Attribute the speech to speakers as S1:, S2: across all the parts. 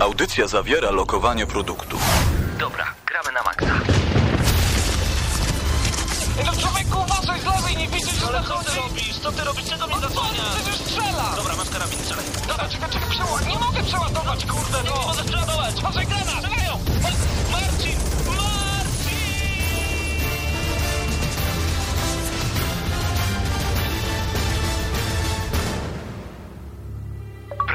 S1: Audycja zawiera lokowanie produktu.
S2: Dobra, gramy na maksa.
S3: No człowieku, uważaj z lewej, nie widzisz, że
S2: Ale co ty robisz? Co ty robisz? Czego mnie zasłaniasz?
S3: Przecież strzela!
S2: Dobra, masz karabin, strzelaj.
S3: Dobra, czekaj, czekaj, przeła... Nie mogę przeładować, kurde,
S2: Nie
S3: no!
S2: możesz przeładować!
S3: Uważaj, granat!
S2: Strzelają! Ma- Marcin! Marcin!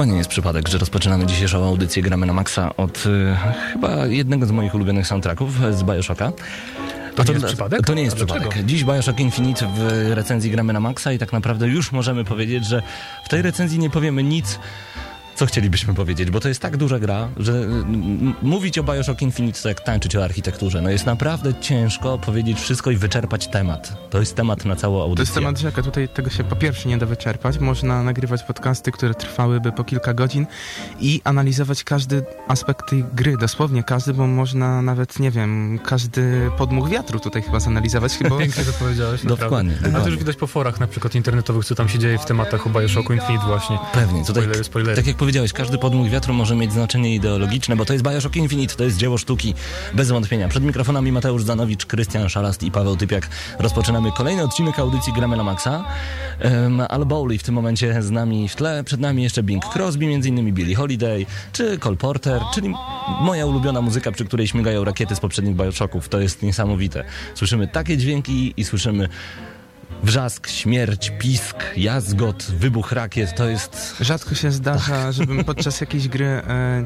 S4: chyba nie jest przypadek, że rozpoczynamy dzisiejszą audycję Gramy na Maxa od y, chyba jednego z moich ulubionych soundtracków z Bioshocka.
S5: To
S4: A
S5: nie jest przypadek?
S4: To nie jest
S5: dlaczego?
S4: przypadek. Dziś Bioshock Infinite w recenzji Gramy na Maxa i tak naprawdę już możemy powiedzieć, że w tej recenzji nie powiemy nic, co chcielibyśmy powiedzieć, bo to jest tak duża gra, że y, mówić o Bioshock Infinite to jak tańczyć o architekturze. No jest naprawdę ciężko powiedzieć wszystko i wyczerpać temat. To jest temat na całą audycję.
S6: To jest temat rzeka. Tutaj tego się po pierwsze nie da wyczerpać. Można nagrywać podcasty, które trwałyby po kilka godzin i analizować każdy aspekt tej gry. Dosłownie każdy, bo można nawet, nie wiem, każdy podmuch wiatru tutaj chyba zanalizować. Bo
S5: Pięknie to powiedziałeś, naprawdę.
S4: Dokładnie,
S5: A to już widać po forach na przykład internetowych, co tam się dzieje w tematach o Bioshocku Infinite właśnie.
S4: Pewnie, tutaj,
S5: Spoilery, spoilery.
S4: tak jak powiedziałeś, każdy podmuch wiatru może mieć znaczenie ideologiczne, bo to jest Bioshock Infinite, to jest dzieło sztuki, bez wątpienia. Przed mikrofonami Mateusz Zanowicz, Krystian Szalast i Paweł Typiak. Rozpoczynamy kolejny odcinek audycji Gramy na Maxa. Um, Al Bowley w tym momencie z nami w tle, przed nami jeszcze Bing Crosby, innymi Billie Holiday, czy Cole Porter, czyli moja ulubiona muzyka, przy której śmigają rakiety z poprzednich Bioshocków. To jest niesamowite. Słyszymy takie dźwięki i słyszymy wrzask, śmierć, pisk, jazgot, wybuch rakiet. To jest
S6: rzadko się zdarza, żebym podczas jakiejś gry e,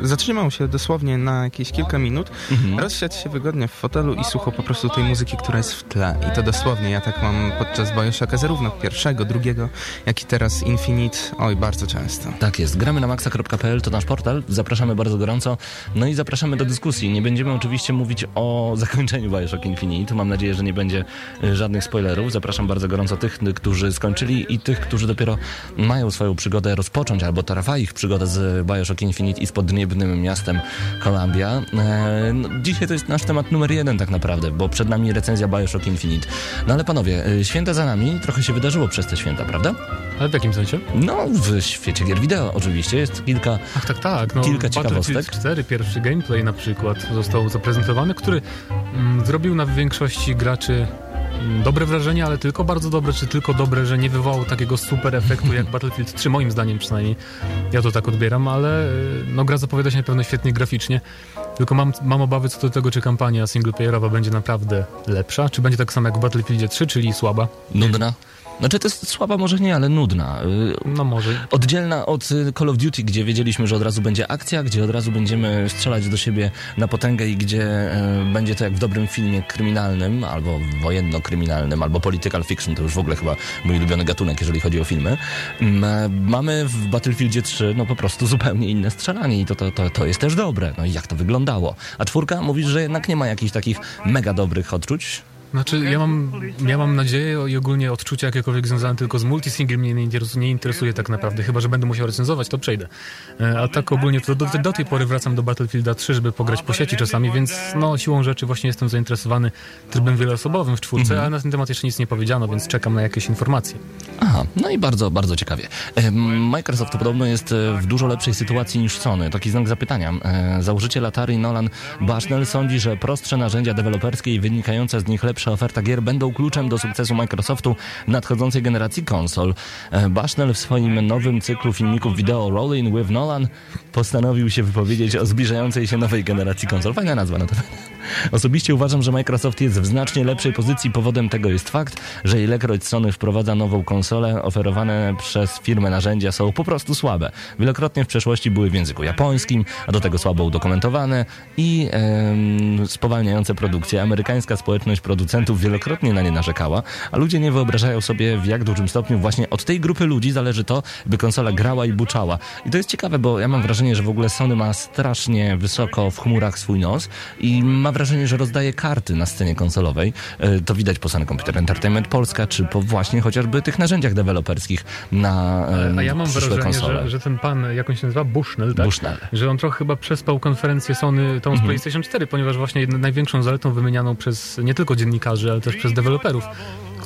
S6: zatrzymał się dosłownie na jakieś kilka minut, rozsiadł się wygodnie w fotelu i słuchał po prostu tej muzyki, która jest w tle. I to dosłownie, ja tak mam podczas Bioshocka zarówno pierwszego, drugiego, jak i teraz Infinite. Oj, bardzo często.
S4: Tak jest. Gramy na maxa.pl, to nasz portal. Zapraszamy bardzo gorąco. No i zapraszamy do dyskusji. Nie będziemy oczywiście mówić o zakończeniu Bioshock Infinite. Mam nadzieję, że nie będzie y, żadnych spoilerów. Zapraszam bardzo gorąco tych, y, którzy skończyli i tych, którzy dopiero mają swoją przygodę rozpocząć, albo trwa ich przygoda z Bioshock Infinite i z podniebnym miastem Columbia. E, no, dzisiaj to jest nasz temat numer jeden tak naprawdę, bo przed nami recenzja Bioshock Infinite. No ale panowie, y, święta za nami. Trochę się wydarzyło przez te święta, prawda?
S5: Ale w jakim sensie?
S4: No, w świecie gier wideo oczywiście jest kilka
S5: Ach, tak, tak. No,
S4: Kilka ciekawostek.
S5: 4, pierwszy gameplay na przykład został zaprezentowany, który mm, zrobił na większości graczy dobre wrażenie, ale tylko bardzo dobre, czy tylko dobre, że nie wywołał takiego super efektu jak Battlefield 3, moim zdaniem przynajmniej. Ja to tak odbieram, ale y, no gra zapowiada się na pewno świetnie graficznie. Tylko mam, mam obawy co do tego, czy kampania singleplayerowa będzie naprawdę lepsza, czy będzie tak samo jak w Battlefieldzie 3, czyli słaba.
S4: Nudna? Znaczy to jest słaba może nie, ale nudna. Y,
S5: No może.
S4: Oddzielna od y, Call of Duty, gdzie wiedzieliśmy, że od razu będzie akcja, gdzie od razu będziemy strzelać do siebie na potęgę i gdzie y, będzie to jak w dobrym filmie kryminalnym, albo wojenno-kryminalnym, albo political fiction, to już w ogóle chyba mój ulubiony gatunek, jeżeli chodzi o filmy. Mm, e, Mamy w Battlefieldzie 3 no po prostu zupełnie inne strzelanie i to, to, to, to jest też dobre. No i jak to wyglądało? A czwórka mówisz, że jednak nie ma jakichś takich mega dobrych odczuć?
S5: Znaczy, ja mam, ja mam nadzieję i ogólnie odczucia jakiekolwiek związane tylko z multisingle mnie nie interesuje, nie interesuje tak naprawdę, chyba że będę musiał recenzować, to przejdę. E, A tak ogólnie to do, do tej pory wracam do Battlefielda 3, żeby pograć po sieci czasami, więc no siłą rzeczy właśnie jestem zainteresowany trybem wieloosobowym w czwórce, ale na ten temat jeszcze nic nie powiedziano, więc czekam na jakieś informacje.
S4: Aha, no i bardzo, bardzo ciekawie. E, Microsoft podobno jest e, w dużo lepszej sytuacji niż Sony. Taki znak zapytania. Założyciel Atari Nolan Bushnell sądzi, że prostsze narzędzia deweloperskie i wynikające z nich lepsze lepsza oferta gier będą kluczem do sukcesu Microsoftu nadchodzącej generacji konsol. E, Bushnell w swoim nowym cyklu filmików wideo Rolling with Nolan postanowił się wypowiedzieć o zbliżającej się nowej generacji konsol. Fajna nazwa na to. Osobiście uważam, że Microsoft jest w znacznie lepszej pozycji. Powodem tego jest fakt, że ilekroć Sony wprowadza nową konsolę, oferowane przez firmę narzędzia są po prostu słabe. Wielokrotnie w przeszłości były w języku japońskim, a do tego słabo udokumentowane i em, spowalniające produkcję. Amerykańska społeczność producentów wielokrotnie na nie narzekała, a ludzie nie wyobrażają sobie w jak dużym stopniu właśnie od tej grupy ludzi zależy to, by konsola grała i buczała. I to jest ciekawe, bo ja mam wrażenie, że w ogóle Sony ma strasznie wysoko w chmurach swój nos i ma wrażenie, że rozdaje karty na scenie konsolowej. E, To widać po Sony Computer Entertainment Polska, czy po właśnie chociażby tych narzędziach deweloperskich na em,
S5: A ja mam wrażenie,
S4: konsole.
S5: że, że ten pan, jak on się nazywa, Bushnell, tak?
S4: Bushnell.
S5: Że on trochę chyba przespał konferencję Sony tą z PlayStation 4, ponieważ właśnie największą zaletą wymienianą przez nie tylko dziennikarzy, ale też przez deweloperów,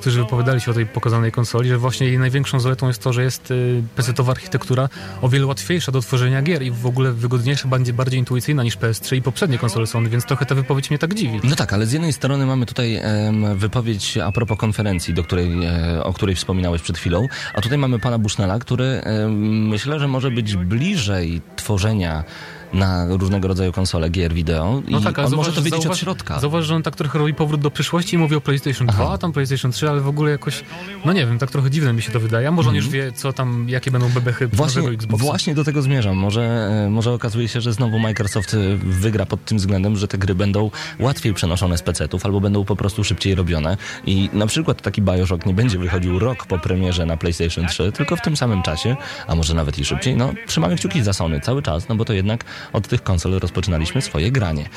S5: którzy wypowiadali się o tej pokazanej konsoli, że właśnie jej największą zaletą jest to, że jest y, PC-towa architektura o wiele łatwiejsza do tworzenia gier i w ogóle wygodniejsza, bardziej, bardziej intuicyjna niż PS3 i poprzednie konsole Sony, więc trochę ta wypowiedź mnie tak dziwi.
S4: No tak, ale z jednej strony mamy tutaj em, wypowiedź a propos konferencji, do której, e, o której wspominałeś przed chwilą, a tutaj mamy pana Bushnella, który em, myślę, że może być bliżej tworzenia na różnego rodzaju konsole gier wideo i
S5: No tak,
S4: on
S5: zauważ,
S4: może to wiedzieć
S5: zauważ,
S4: od środka.
S5: Zauważ, że on tak trochę robi powrót do przyszłości i mówi o PlayStation 2, a tam PlayStation 3, ale w ogóle jakoś, no nie wiem, tak trochę dziwne mi się to wydaje. A może on już wie, co tam, jakie będą bebechy
S4: Mhm. Właśnie,
S5: nowego Xboxa.
S4: właśnie do tego zmierzam. Może, e, może okazuje się, że znowu Microsoft e, wygra pod tym względem, że te gry będą łatwiej przenoszone z PC-ów albo będą po prostu szybciej robione. I na przykład taki Bioshock nie będzie wychodził rok po premierze na PlayStation 3, tylko w tym samym czasie, a może nawet i szybciej. No, trzymamy kciuki za Sony cały czas, no bo to jednak od tych konsol rozpoczynaliśmy swoje granie.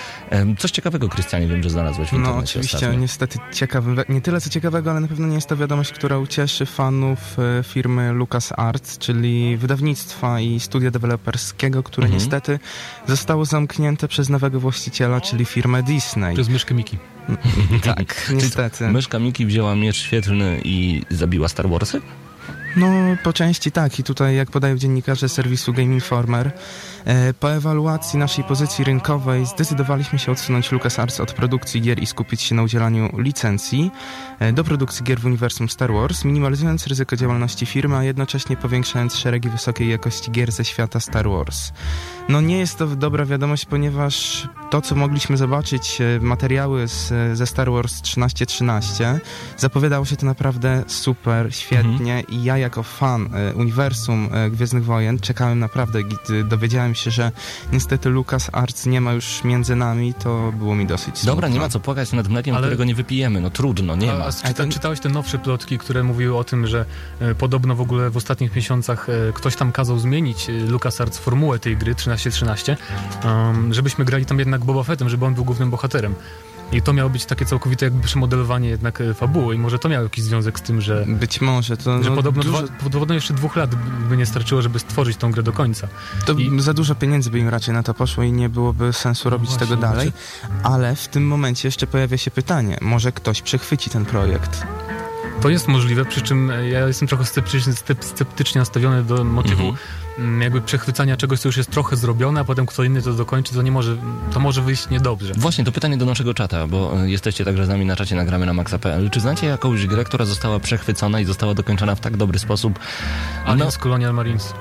S4: Coś ciekawego, Krystianie, wiem, że znalazłeś w
S6: No
S4: internecie
S6: oczywiście,
S4: ostatnio.
S6: niestety ciekawe, nie tyle co ciekawego, ale na pewno nie jest to wiadomość, która ucieszy fanów e, firmy LucasArts, czyli wydawnictwa i studia deweloperskiego, które
S4: Mhm.
S6: niestety zostało zamknięte przez nowego właściciela, czyli firmę Disney.
S5: Przez myszkę Miki.
S6: Tak, niestety.
S4: Myszka Miki wzięła miecz świetlny i zabiła Star Warsy?
S6: No, po części tak. I tutaj, jak podają dziennikarze serwisu Game Informer, e, po ewaluacji naszej pozycji rynkowej zdecydowaliśmy się odsunąć LucasArts od produkcji gier i skupić się na udzielaniu licencji e, do produkcji gier w uniwersum Star Wars, minimalizując ryzyko działalności firmy, a jednocześnie powiększając szeregi wysokiej jakości gier ze świata Star Wars. No nie jest to dobra wiadomość, ponieważ to, co mogliśmy zobaczyć, e, materiały z, ze Star Wars 1313, zapowiadało się to naprawdę super, świetnie i ja jako fan e, uniwersum e, Gwiezdnych Wojen czekałem naprawdę, gdy dowiedziałem się, że niestety Lucas Arts nie ma już między nami, to było mi dosyć
S4: Dobra,
S6: smutno.
S4: nie ma co płakać nad mlekiem,
S5: Ale-
S4: którego nie wypijemy. No trudno, nie
S5: A,
S4: ma.
S5: a czyta,
S6: ten-
S5: czytałeś te nowsze plotki, które mówiły o tym, że e, podobno w ogóle w ostatnich miesiącach e, ktoś tam kazał zmienić e, LucasArts formułę tej gry 1313, um, żebyśmy grali tam jednak Boba Fettem, żeby on był głównym bohaterem. I to miało być takie całkowite jakby przemodelowanie jednak e, fabuły i może to miało jakiś związek z tym, że,
S6: Być może, to,
S5: że
S6: no,
S5: podobno,
S6: dużo,
S5: dwa, podobno jeszcze dwóch lat by nie starczyło, żeby stworzyć tą grę do końca.
S6: to
S5: i-
S6: za dużo pieniędzy by im raczej na to poszło i nie byłoby sensu robić
S5: właśnie,
S6: tego dalej, ale w tym momencie jeszcze pojawia się pytanie, może ktoś przechwyci ten projekt?
S5: To jest możliwe, przy czym e, ja jestem trochę sceptycznie nastawiony do motywu
S4: Mhm.
S5: Mm, jakby przechwycania czegoś, co już jest trochę zrobione, a potem kto inny to dokończy, to nie może, to może wyjść niedobrze.
S4: Właśnie, to pytanie do naszego czata, bo e, jesteście także z nami na czacie, nagramy na maxa.pl. Czy znacie jakąś grę, która została przechwycona i została dokończona w tak dobry sposób? No,
S5: Aliens Colonial Marines.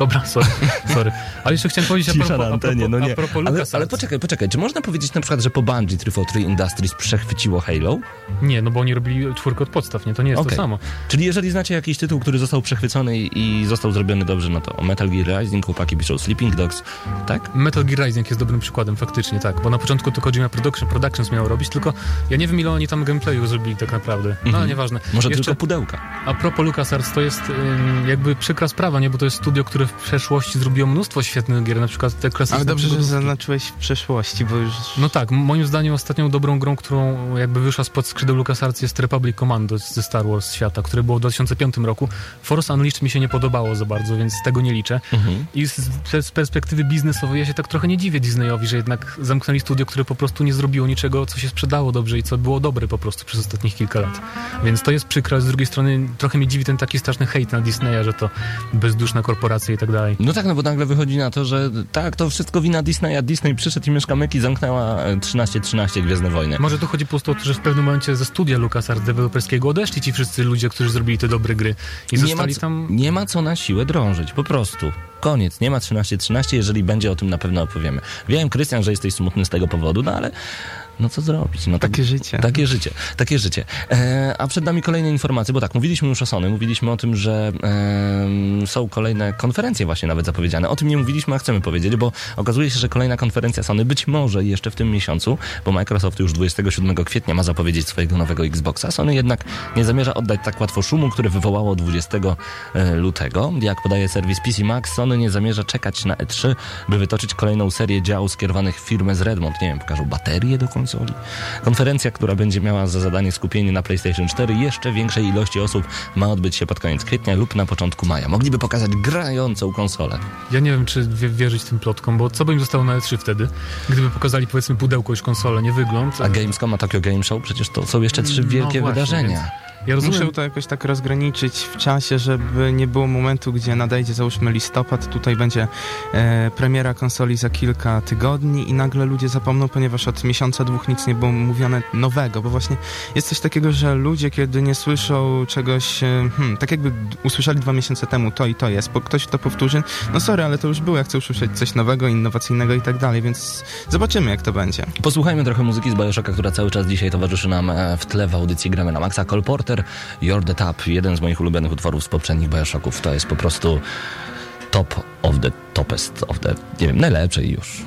S5: Dobra, sorry, sorry. Ale jeszcze chciałem powiedzieć a
S4: Cisza
S5: propos,
S4: na antenie,
S5: a propos,
S4: no nie.
S5: a propos
S4: Ale, ale poczekaj, poczekaj, czy można powiedzieć na przykład, że po Bungie 343 Industries przechwyciło Halo?
S5: Nie, no bo oni robili czwórkę od podstaw, nie? To nie jest
S4: Okej.
S5: to samo.
S4: Czyli jeżeli znacie jakiś tytuł, który został przechwycony i, został zrobiony dobrze, no to Metal Gear Rising, chłopaki piszą Sleeping Dogs, tak?
S5: Metal Gear Rising jest dobrym przykładem, faktycznie, tak. Bo na początku to Kojima Production, Productions miało robić, tylko ja nie wiem, ile oni tam gameplayu zrobili tak naprawdę. No,
S4: Mhm.
S5: ale nieważne.
S4: Może
S5: Jeszcze-
S4: tylko pudełka.
S5: A propos LucasArts, to jest jakby przykra sprawa, nie? Bo to jest studio, które w przeszłości zrobiło mnóstwo świetnych gier, na przykład te klasyczne...
S6: Ale dobrze, że zaznaczyłeś w przeszłości, bo już...
S5: No tak, moim zdaniem ostatnią dobrą grą, którą jakby wyszła spod skrzydeł LucasArts jest Republic Commando ze Star Wars świata, które było w 2005 roku. Force Unleashed mi się nie podobało za bardzo, więc tego nie liczę.
S4: Mhm.
S5: I z, z perspektywy biznesowej ja się tak trochę nie dziwię Disneyowi, że jednak zamknęli studio, które po prostu nie zrobiło niczego, co się sprzedało dobrze i co było dobre po prostu przez ostatnich kilka lat. Więc to jest przykre, z drugiej strony trochę mnie dziwi ten taki straszny hejt na Disneya, że to bezduszna korporacja i tak dalej.
S4: No tak, no bo nagle wychodzi na to, że tak, to wszystko wina Disneya. Disney przyszedł i mieszka myki, zamknęła e, 13-13 Gwiezdne Wojny.
S5: Może tu chodzi po prostu o to, że w pewnym momencie ze studia LucasArts deweloperskiego odeszli ci wszyscy ludzie, którzy zrobili te dobre gry i
S4: nie ma,
S5: zostali
S4: co-
S5: tam...
S4: nie ma co na siłę drążyć, po prostu. Koniec, nie ma 13-13, jeżeli będzie o tym na pewno opowiemy. Wiem, Krystian, że jesteś smutny z tego powodu, no ale no co zrobić? No, tak-
S6: Takie życie.
S4: Takie życie, takie życie. E, a przed nami kolejne informacje, bo tak, mówiliśmy już o Sony, mówiliśmy o tym, że em, są kolejne konferencje właśnie nawet zapowiedziane. O tym nie mówiliśmy, a chcemy powiedzieć, bo okazuje się, że kolejna konferencja Sony być może jeszcze w tym miesiącu, bo Microsoft już 27 kwietnia ma zapowiedzieć swojego nowego Xboxa. Sony jednak nie zamierza oddać tak łatwo szumu, który wywołało 20 e, lutego. Jak podaje serwis PC Max, Sony nie zamierza czekać na E3, by wytoczyć kolejną serię działów skierowanych w firmę z Redmond. Nie wiem, pokażą baterie do konsoli. Konferencja, która będzie miała za zadanie skupienie na PlayStation 4 jeszcze większej ilości osób ma odbyć się pod koniec kwietnia lub na początku maja. Mogliby pokazać grającą konsolę.
S5: Ja nie wiem, czy wie- wierzyć tym plotkom, bo co by im zostało na E3 wtedy? Gdyby pokazali, powiedzmy, pudełko już konsolę, nie wygląd.
S4: A Gamescom, a Tokyo Game Show, przecież to są jeszcze trzy
S5: No
S4: wielkie
S5: właśnie,
S4: wydarzenia.
S5: więc Ja rozumiem,
S6: Muszę to jakoś tak rozgraniczyć w czasie, żeby nie było momentu, gdzie nadejdzie załóżmy listopad, tutaj będzie e, premiera konsoli za kilka tygodni i nagle ludzie zapomną, ponieważ od miesiąca, dwóch nic nie było mówione nowego, bo właśnie jest coś takiego, że ludzie, kiedy nie słyszą czegoś, e, hmm, tak jakby usłyszeli dwa miesiące temu to i to jest, bo ktoś to powtórzy, no sorry, ale to już było, ja chcę usłyszeć coś nowego, innowacyjnego i tak dalej, więc zobaczymy jak to będzie.
S4: Posłuchajmy trochę muzyki z Bioshocka, która cały czas dzisiaj towarzyszy nam e, w tle w audycji Gramy na Maxa. Cole Porter, You're the Top, jeden z moich ulubionych utworów z poprzednich Bioshocków. To jest po prostu top of the topest of the, nie wiem, najlepszy już.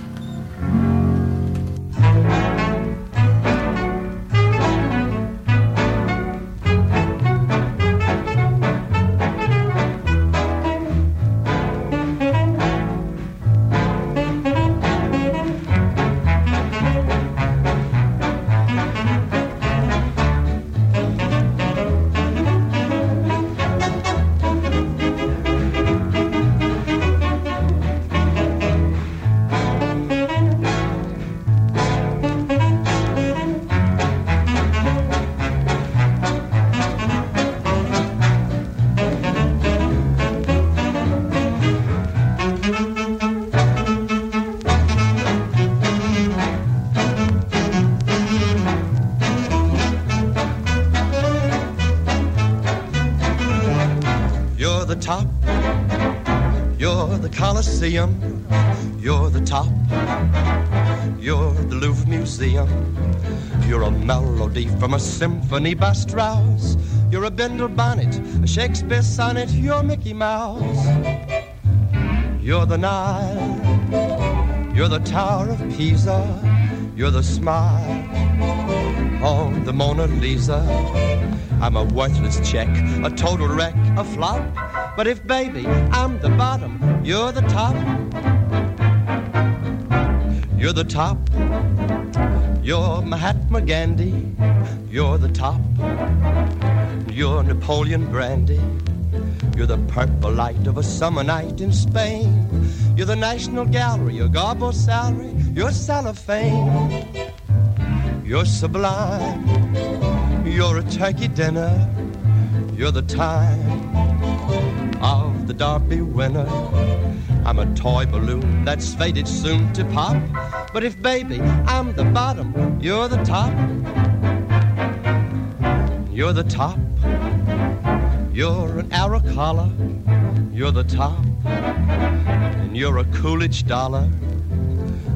S7: From a symphony by Strauss. You're a Bindle bonnet, a Shakespeare sonnet. You're Mickey Mouse. You're the Nile. You're the Tower of Pisa. You're the smile on the Mona Lisa. I'm a worthless check, a total wreck, a flop. But if, baby, I'm the bottom, you're the top. You're the top. You're Mahatma Gandhi. You're the top. You're Napoleon Brandy. You're the purple light of a summer night in Spain. You're the National Gallery, your Garbo salary, your cellophane. You're sublime. You're a turkey dinner. You're the time of the Derby winner. I'm a toy balloon that's faded soon to pop. But if, baby, I'm the bottom, you're the top. You're the top. You're an collar. You're the top. And you're a Coolidge dollar.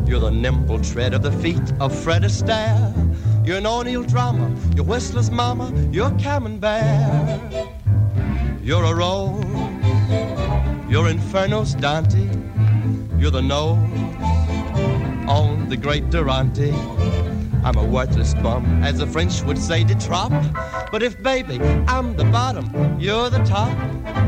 S7: You're the nimble tread of the feet of Fred Astaire. You're an O'Neill drama. You're Whistler's mama. You're Camembert. You're a rose. You're Inferno's Dante. You're the nose on the great Durante. I'm a worthless bum, as the French would say, de trop. But if, baby, I'm the bottom, you're the top.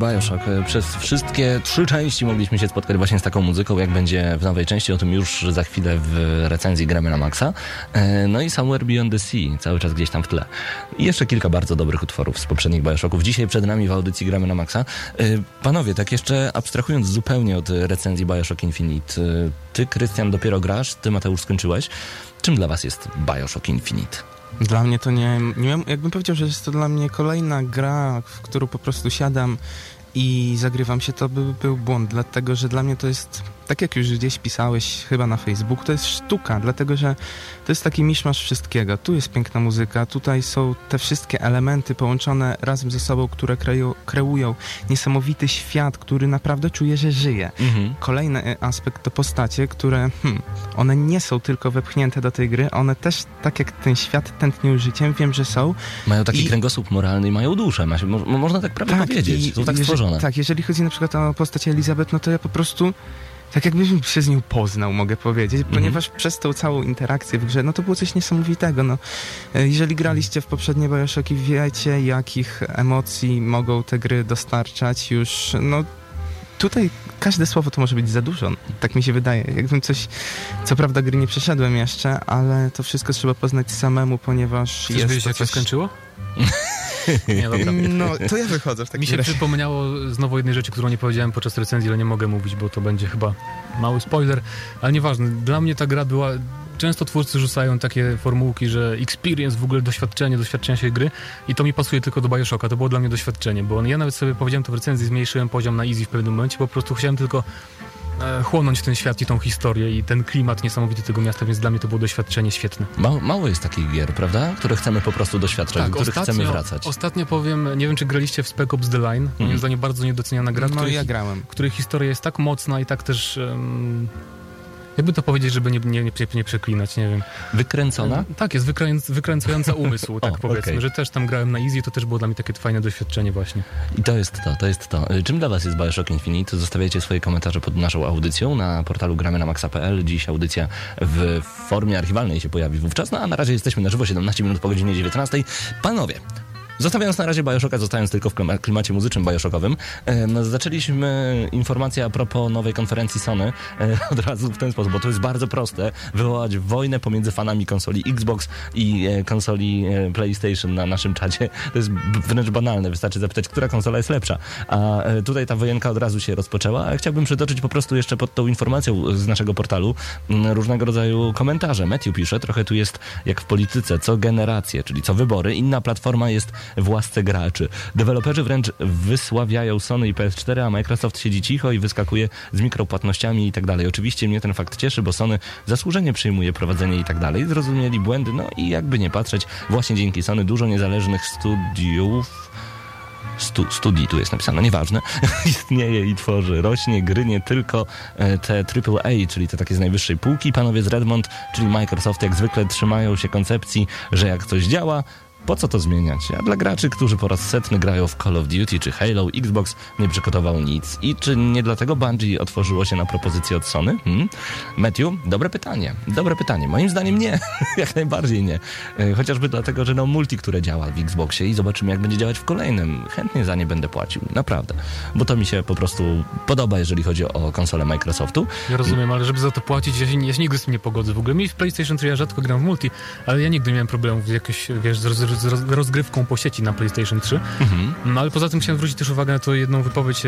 S4: Bioshock. E, Przez wszystkie trzy części mogliśmy się spotkać właśnie z taką muzyką, jak będzie w nowej części, o tym już za chwilę w recenzji gramy na Maxa. E, No i Somewhere Beyond the Sea, cały czas gdzieś tam w tle. I jeszcze kilka bardzo dobrych utworów z poprzednich Bioshocków. Dzisiaj przed nami w audycji gramy na Maxa. E, Panowie, tak jeszcze abstrahując zupełnie od recenzji Bioshock Infinite, ty, Krystian, dopiero grasz, ty, Mateusz, skończyłeś. Czym dla was jest Bioshock Infinite?
S6: Dla mnie to nie, nie jakbym powiedział, że jest to dla mnie kolejna gra, w którą po prostu siadam i zagrywam się, to by był błąd, dlatego że dla mnie to jest, tak jak już gdzieś pisałeś chyba na Facebooku, to jest sztuka, dlatego że to jest taki miszmasz wszystkiego. Tu jest piękna muzyka, tutaj są te wszystkie elementy połączone razem ze sobą, które kreują, kreują niesamowity świat, który naprawdę czuję, że żyje.
S4: Mhm.
S6: Kolejny aspekt to postacie, które hmm, one nie są tylko wepchnięte do tej gry, one też, tak jak ten świat tętnił życiem, wiem, że są.
S4: Mają taki
S6: I-
S4: kręgosłup moralny i mają duszę. Mo, można tak prawie powiedzieć.
S6: i-
S4: Są tak
S6: jeżeli-
S4: stworzone.
S6: Tak, jeżeli chodzi na przykład o postać Elizabeth, no to ja po prostu tak jakbym się z nią poznał, mogę powiedzieć,
S4: Mhm.
S6: ponieważ przez tą całą interakcję w grze, no to było coś niesamowitego, no. E, Jeżeli graliście w poprzednie Bioshocki, wiecie, jakich emocji mogą te gry dostarczać już, no tutaj każde słowo to może być za dużo, tak mi się wydaje. Jakbym coś, co prawda gry nie przeszedłem jeszcze, ale to wszystko trzeba poznać samemu, ponieważ
S5: Chcesz
S6: jest
S5: wiedzieć,
S6: to
S5: jak się
S6: coś...
S5: skończyło? Nie, dobra.
S6: No, to ja wychodzę w takim
S5: Mi się
S6: razie.
S5: przypomniało znowu jednej rzeczy, którą nie powiedziałem podczas recenzji, ale nie mogę mówić, bo to będzie chyba mały spoiler, ale nieważne. Dla mnie ta gra była... Często twórcy rzucają takie formułki, że experience, w ogóle doświadczenie, doświadczenia się gry i to mi pasuje tylko do Bioshocka. To było dla mnie doświadczenie, bo ja nawet sobie powiedziałem to w recenzji, zmniejszyłem poziom na easy w pewnym momencie, po prostu chciałem tylko chłonąć ten świat i tą historię i ten klimat niesamowity tego miasta, więc dla mnie to było doświadczenie świetne.
S4: Mało, mało jest takich gier, prawda? Które chcemy po prostu doświadczać, do których chcemy wracać.
S5: Tak, Ostatnio powiem, nie wiem czy graliście w Spec Ops The Line, moim zdaniem bardzo niedoceniana gra,
S6: No
S5: której,
S6: ja grałem.
S5: której historia jest tak mocna i tak też... Um, jakby to powiedzieć, żeby nie, nie, nie, nie przeklinać, nie wiem.
S4: Wykręcona?
S5: Tak, jest wykręc, wykręcająca umysł, tak
S4: O,
S5: powiedzmy,
S4: okej.
S5: że też tam grałem na easy, to też było dla mnie takie fajne doświadczenie właśnie.
S4: I to jest to, to jest to. Y, Czym dla was jest Bioshock Infinite? Zostawiajcie swoje komentarze pod naszą audycją na portalu gramy na maxa.pl. Dziś audycja w formie archiwalnej się pojawi wówczas, no a na razie jesteśmy na żywo, 17 minut po godzinie 19. Panowie, Zostawiając na razie Bioshocka, zostając tylko w klima- klimacie muzycznym Bioshockowym, zaczęliśmy informację a propos nowej konferencji Sony e, od razu w ten sposób, bo to jest bardzo proste, wywołać wojnę pomiędzy fanami konsoli Xbox i e, konsoli e, PlayStation na naszym czacie. To jest wręcz banalne, wystarczy zapytać, która konsola jest lepsza. A tutaj ta wojenka od razu się rozpoczęła, a chciałbym przytoczyć po prostu jeszcze pod tą informacją z naszego portalu różnego rodzaju komentarze. Matthew pisze, trochę tu jest jak w polityce, co generacje, czyli co wybory, inna platforma jest w łasce graczy. Deweloperzy wręcz wysławiają Sony i PS4, a Microsoft siedzi cicho i wyskakuje z mikropłatnościami i tak dalej. Oczywiście mnie ten fakt cieszy, bo Sony zasłużenie przyjmuje prowadzenie i tak dalej. Zrozumieli błędy, no i jakby nie patrzeć, właśnie dzięki Sony dużo niezależnych studiów stu, studii tu jest napisane, nieważne, istnieje i tworzy, rośnie gry, nie tylko e, te AAA, czyli te takie z najwyższej półki. Panowie z Redmond, czyli Microsoft, jak zwykle trzymają się koncepcji, że jak coś działa, po co to zmieniać? A dla graczy, którzy po raz setny grają w Call of Duty czy Halo, Xbox nie przygotował nic. I czy nie dlatego Bungie otworzyło się na propozycję od Sony? Hmm? Matthew, dobre pytanie. Dobre pytanie. Moim zdaniem nie. jak najbardziej nie. E, Chociażby dlatego, że no multi, które działa w Xboxie i zobaczymy, jak będzie działać w kolejnym. Chętnie za nie będę płacił. Naprawdę. Bo to mi się po prostu podoba, jeżeli chodzi o konsolę Microsoftu.
S5: Ja rozumiem, ale żeby za to płacić, ja się, ja się nigdy z tym nie pogodzę. W ogóle mi w PlayStation 3 ja rzadko gram w multi, ale ja nigdy nie miałem problemów z jakąś, wiesz, z, roz, z roz, rozgrywką po sieci na PlayStation 3. No ale poza tym chciałem zwrócić też uwagę na to jedną wypowiedź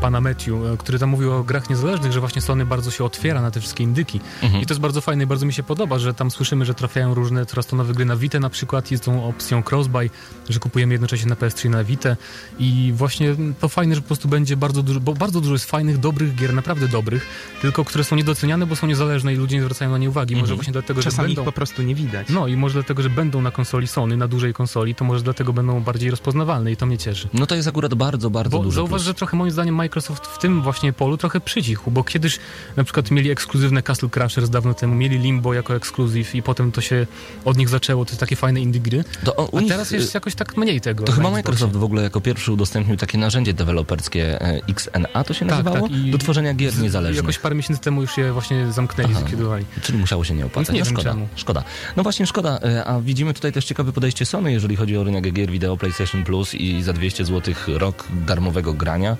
S5: pana Matthew, e, który tam mówił o grach niezależnych, że właśnie Sony bardzo się otwiera na te wszystkie indyki. I to jest bardzo fajne i bardzo mi się podoba, że tam słyszymy, że trafiają różne coraz to nowe gry na Vita na przykład, jest tą opcją crossbuy, że kupujemy jednocześnie na PS3 i na Vita i właśnie to fajne, że po prostu będzie bardzo dużo, bo bardzo dużo jest fajnych, dobrych gier, naprawdę dobrych, tylko które są niedoceniane, bo są niezależne i ludzie nie zwracają na nie uwagi. Może właśnie dlatego, że
S6: Czasami
S5: będą...
S6: ich po prostu nie widać.
S5: No i może dlatego, że będą na konsoli Sony, na dużej konsoli, to może dlatego będą bardziej rozpoznawalne i to mnie cieszy.
S4: No to jest akurat bardzo, bardzo
S5: Bo
S4: duży
S5: zauważ,
S4: plus.
S5: że trochę moim zdaniem Microsoft w tym właśnie polu trochę przycichł, bo kiedyś na przykład mieli ekskluzywne Castle Crashers dawno temu, mieli Limbo jako ekskluzyw i potem to się od nich zaczęło, to jest takie fajne indie gry.
S4: To o,
S5: A
S4: nich,
S5: teraz jest jakoś tak mniej tego.
S4: To chyba. Microsoft w ogóle jako pierwszy udostępnił takie narzędzie deweloperskie e, XNA, to się
S5: Tak,
S4: nazywało?
S5: tak,
S4: Do tworzenia gier
S5: Z-
S4: niezależnych.
S5: Jakoś parę miesięcy temu już je właśnie zamknęli,
S4: Aha.
S5: zlikwidowali.
S4: Czyli musiało się nie opłacać.
S5: Nie
S4: No
S5: wiem
S4: szkoda, szkoda. No właśnie szkoda, e, a widzimy tutaj też ciekawy podejście Sony, jeżeli chodzi o rynek gier wideo PlayStation Plus i za 200 zł rok darmowego grania.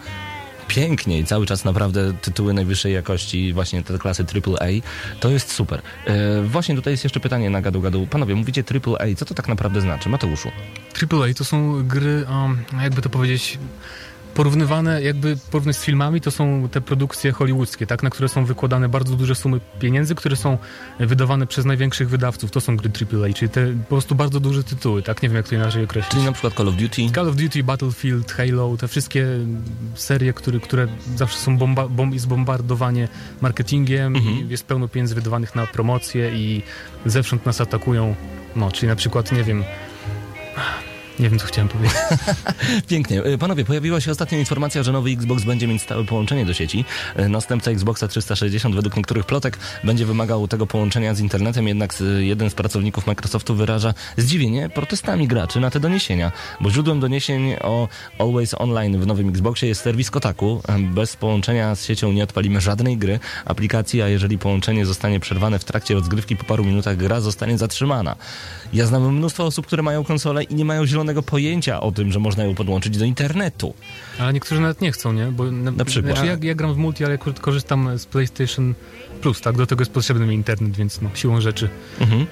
S4: Pięknie i cały czas naprawdę tytuły najwyższej jakości, właśnie te klasy AAA, to jest super. E, właśnie tutaj jest jeszcze pytanie na gadu gadu. Panowie, mówicie AAA, co to tak naprawdę znaczy? Mateuszu.
S5: AAA to są gry, um, jakby to powiedzieć, porównywane, jakby porównać z filmami, to są te produkcje hollywoodzkie, tak, na które są wykładane bardzo duże sumy pieniędzy, które są wydawane przez największych wydawców. To są gry AAA, czyli te po prostu bardzo duże tytuły, tak, nie wiem jak to inaczej określić.
S4: Czyli na przykład Call of Duty.
S5: Call of Duty, Battlefield, Halo, te wszystkie serie, które, które zawsze są bomba, bom, jest bombardowanie marketingiem i jest pełno pieniędzy wydawanych na promocję i zewsząd nas atakują. No, czyli na przykład, nie wiem, nie wiem co chciałem powiedzieć.
S4: Pięknie. E, Panowie, pojawiła się ostatnio informacja, że nowy Xbox będzie mieć stałe połączenie do sieci. E, Następca Xboxa 360 według niektórych plotek będzie wymagał tego połączenia z internetem, jednak jeden z pracowników Microsoftu wyraża zdziwienie protestami graczy na te doniesienia, bo źródłem doniesień o Always Online w nowym Xboxie jest serwis Kotaku. E, Bez połączenia z siecią nie odpalimy żadnej gry, aplikacji, a jeżeli połączenie zostanie przerwane w trakcie rozgrywki po paru minutach, gra zostanie zatrzymana. Ja znam mnóstwo osób, które mają konsolę i nie mają zielonego pojęcia o tym, że można ją podłączyć do internetu.
S5: Ale niektórzy nawet nie chcą, nie? Bo na,
S4: Na przykład.
S5: Znaczy ja, ja gram w multi, ale korzystam z PlayStation Plus, tak? Do tego jest potrzebny mi internet, więc no, siłą rzeczy.
S4: Mhm.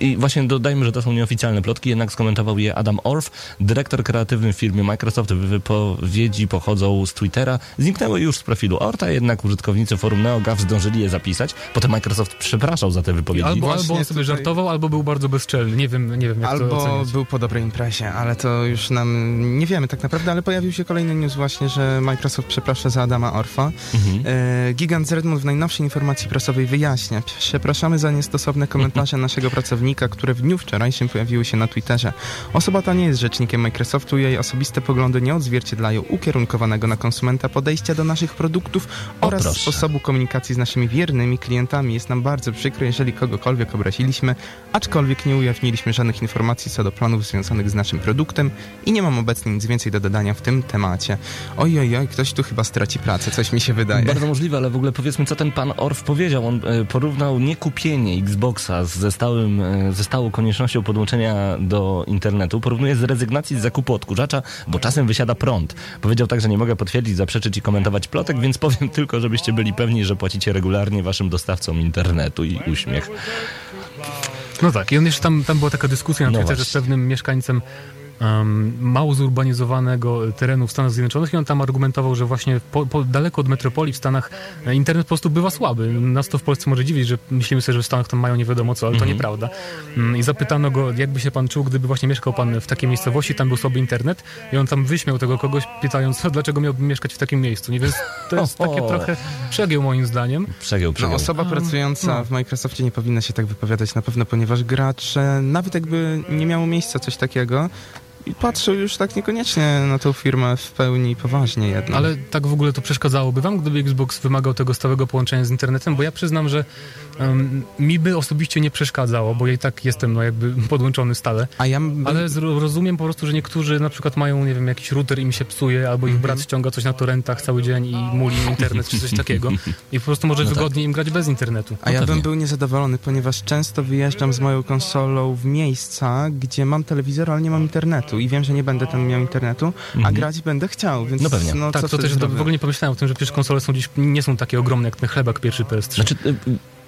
S4: I właśnie dodajmy, że to są nieoficjalne plotki, jednak skomentował je Adam Orff, dyrektor kreatywny w firmie Microsoft. Wypowiedzi pochodzą z Twittera, zniknęły już z profilu Orta, jednak użytkownicy forum NeoGAF zdążyli je zapisać. Potem Microsoft przepraszał za te wypowiedzi.
S5: Albo,
S6: właśnie
S5: albo on sobie
S6: tutaj-
S5: żartował, albo był bardzo bezczelny. Nie wiem, nie wiem jak to
S6: Albo był po dobrej imprezie, ale to już nam nie wiemy tak naprawdę, ale pojawił się kolejny news właśnie, że Microsoft przeprasza za Adama Orfa.
S4: Mhm.
S6: E, Gigant z Redmond w najnowszej informacji prasowej wyjaśnia. Przepraszamy za niestosowne komentarze naszego pracownika, które w dniu wczorajszym pojawiły się na Twitterze. Osoba ta nie jest rzecznikiem Microsoftu, jej osobiste poglądy nie odzwierciedlają ukierunkowanego na konsumenta podejścia do naszych produktów oraz
S4: proszę.
S6: sposobu komunikacji z naszymi wiernymi klientami. Jest nam bardzo przykro, jeżeli kogokolwiek obraziliśmy, aczkolwiek nie ujawniliśmy żadnych informacji co do planów związanych z naszym produktem i nie mam obecnie nic więcej do dodania w tym temacie. Oj, oj, oj, ktoś tu chyba straci pracę, coś mi się wydaje.
S4: Bardzo możliwe, ale w ogóle powiedzmy, co ten pan Orff powiedział. On e, porównał niekupienie Xboxa ze, stałym, e, ze stałą koniecznością podłączenia do internetu. Porównuje z rezygnacji z zakupu odkurzacza, bo czasem wysiada prąd. Powiedział tak, że nie mogę potwierdzić, zaprzeczyć i komentować plotek, więc powiem tylko, żebyście byli pewni, że płacicie regularnie waszym dostawcom internetu i uśmiech.
S5: No tak, i on jeszcze tam, tam była taka dyskusja na
S4: No
S5: Twitterze z pewnym mieszkańcem um, mało zurbanizowanego terenu w Stanach Zjednoczonych i on tam argumentował, że właśnie po, po, daleko od metropolii w Stanach e, internet po prostu bywa słaby. Nas to w Polsce może dziwić, że myślimy sobie, że w Stanach tam mają nie wiadomo co, ale to nieprawda. Mm, I zapytano go, jakby się pan czuł, gdyby właśnie mieszkał pan w takiej miejscowości, tam był słaby internet i on tam wyśmiał tego kogoś, pytając, dlaczego miałbym mieszkać w takim miejscu. Nie więc to jest takie
S4: O.
S5: trochę przegieł moim zdaniem.
S4: Przegiął,
S6: No,
S4: przegiął.
S6: osoba pracująca w Microsoftie nie powinna się tak wypowiadać na pewno, ponieważ gracze, nawet jakby nie miało miejsca coś takiego, i patrzą już tak niekoniecznie na tą firmę w pełni poważnie jednak.
S5: Ale tak w ogóle to przeszkadzałoby wam, gdyby Xbox wymagał tego stałego połączenia z internetem? Bo ja przyznam, że um, mi by osobiście nie przeszkadzało, bo ja i tak jestem no jakby podłączony stale.
S6: A ja bym-
S5: Ale rozumiem po prostu, że niektórzy na przykład mają, nie wiem, jakiś router i mi się psuje, albo ich
S6: Mhm.
S5: brat ściąga coś na torrentach cały dzień i muli im internet czy coś takiego. I po prostu może
S4: No tak.
S5: wygodniej im grać bez internetu.
S6: A ja
S4: pewnie.
S6: bym był niezadowolony, ponieważ często wyjeżdżam z moją konsolą w miejsca, gdzie mam telewizor, ale nie mam internetu i wiem, że nie będę tam miał internetu, a grać będę chciał, więc
S4: No pewnie.
S6: no,
S5: tak, to też w ogóle nie pomyślałem o tym, że przecież konsole są dziś nie są takie ogromne jak ten chlebak pierwszy PS3.
S4: Znaczy, y, y,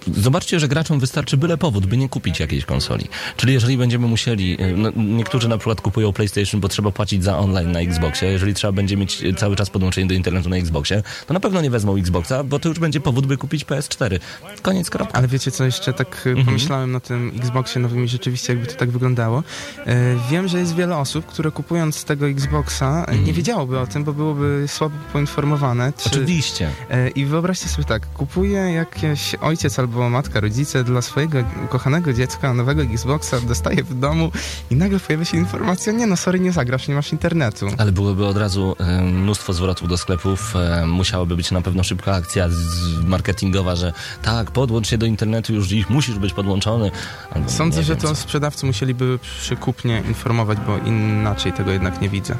S4: zobaczcie, że graczom wystarczy byle powód, by nie kupić jakiejś konsoli. Czyli jeżeli będziemy musieli, y, no, niektórzy na przykład kupują PlayStation, bo trzeba płacić za online na Xboxie, jeżeli trzeba będzie mieć y, cały czas podłączenie do internetu na Xboxie, to na pewno nie wezmą Xboxa, bo to już będzie powód, by kupić PS4. Koniec, kropka.
S6: Ale wiecie co, jeszcze tak
S4: Mhm.
S6: mhm. pomyślałem na tym Xboxie nowym i rzeczywiście jakby to tak wyglądało. E, wiem, że jest wiele osób, które kupując tego Xboxa e,
S4: Mhm.
S6: nie wiedziałoby o tym, bo byłoby słabo poinformowane. Czy,
S4: Oczywiście.
S6: e, I wyobraźcie sobie tak, kupuje jakiś ojciec albo matka, rodzice dla swojego ukochanego dziecka nowego Xboxa, dostaje w domu i nagle pojawia się informacja, nie no sorry, nie zagrasz, nie masz internetu.
S4: Ale byłoby od razu e, mnóstwo zwrotów do sklepów. E, musiałaby być na pewno szybka akcja marketingowa, że tak, podłącz się do internetu już dziś, musisz być podłączony. Albo
S6: Sądzę, że
S4: wiem
S6: to
S4: co.
S6: sprzedawcy musieliby przykupnie informować, bo inaczej tego jednak nie widzę.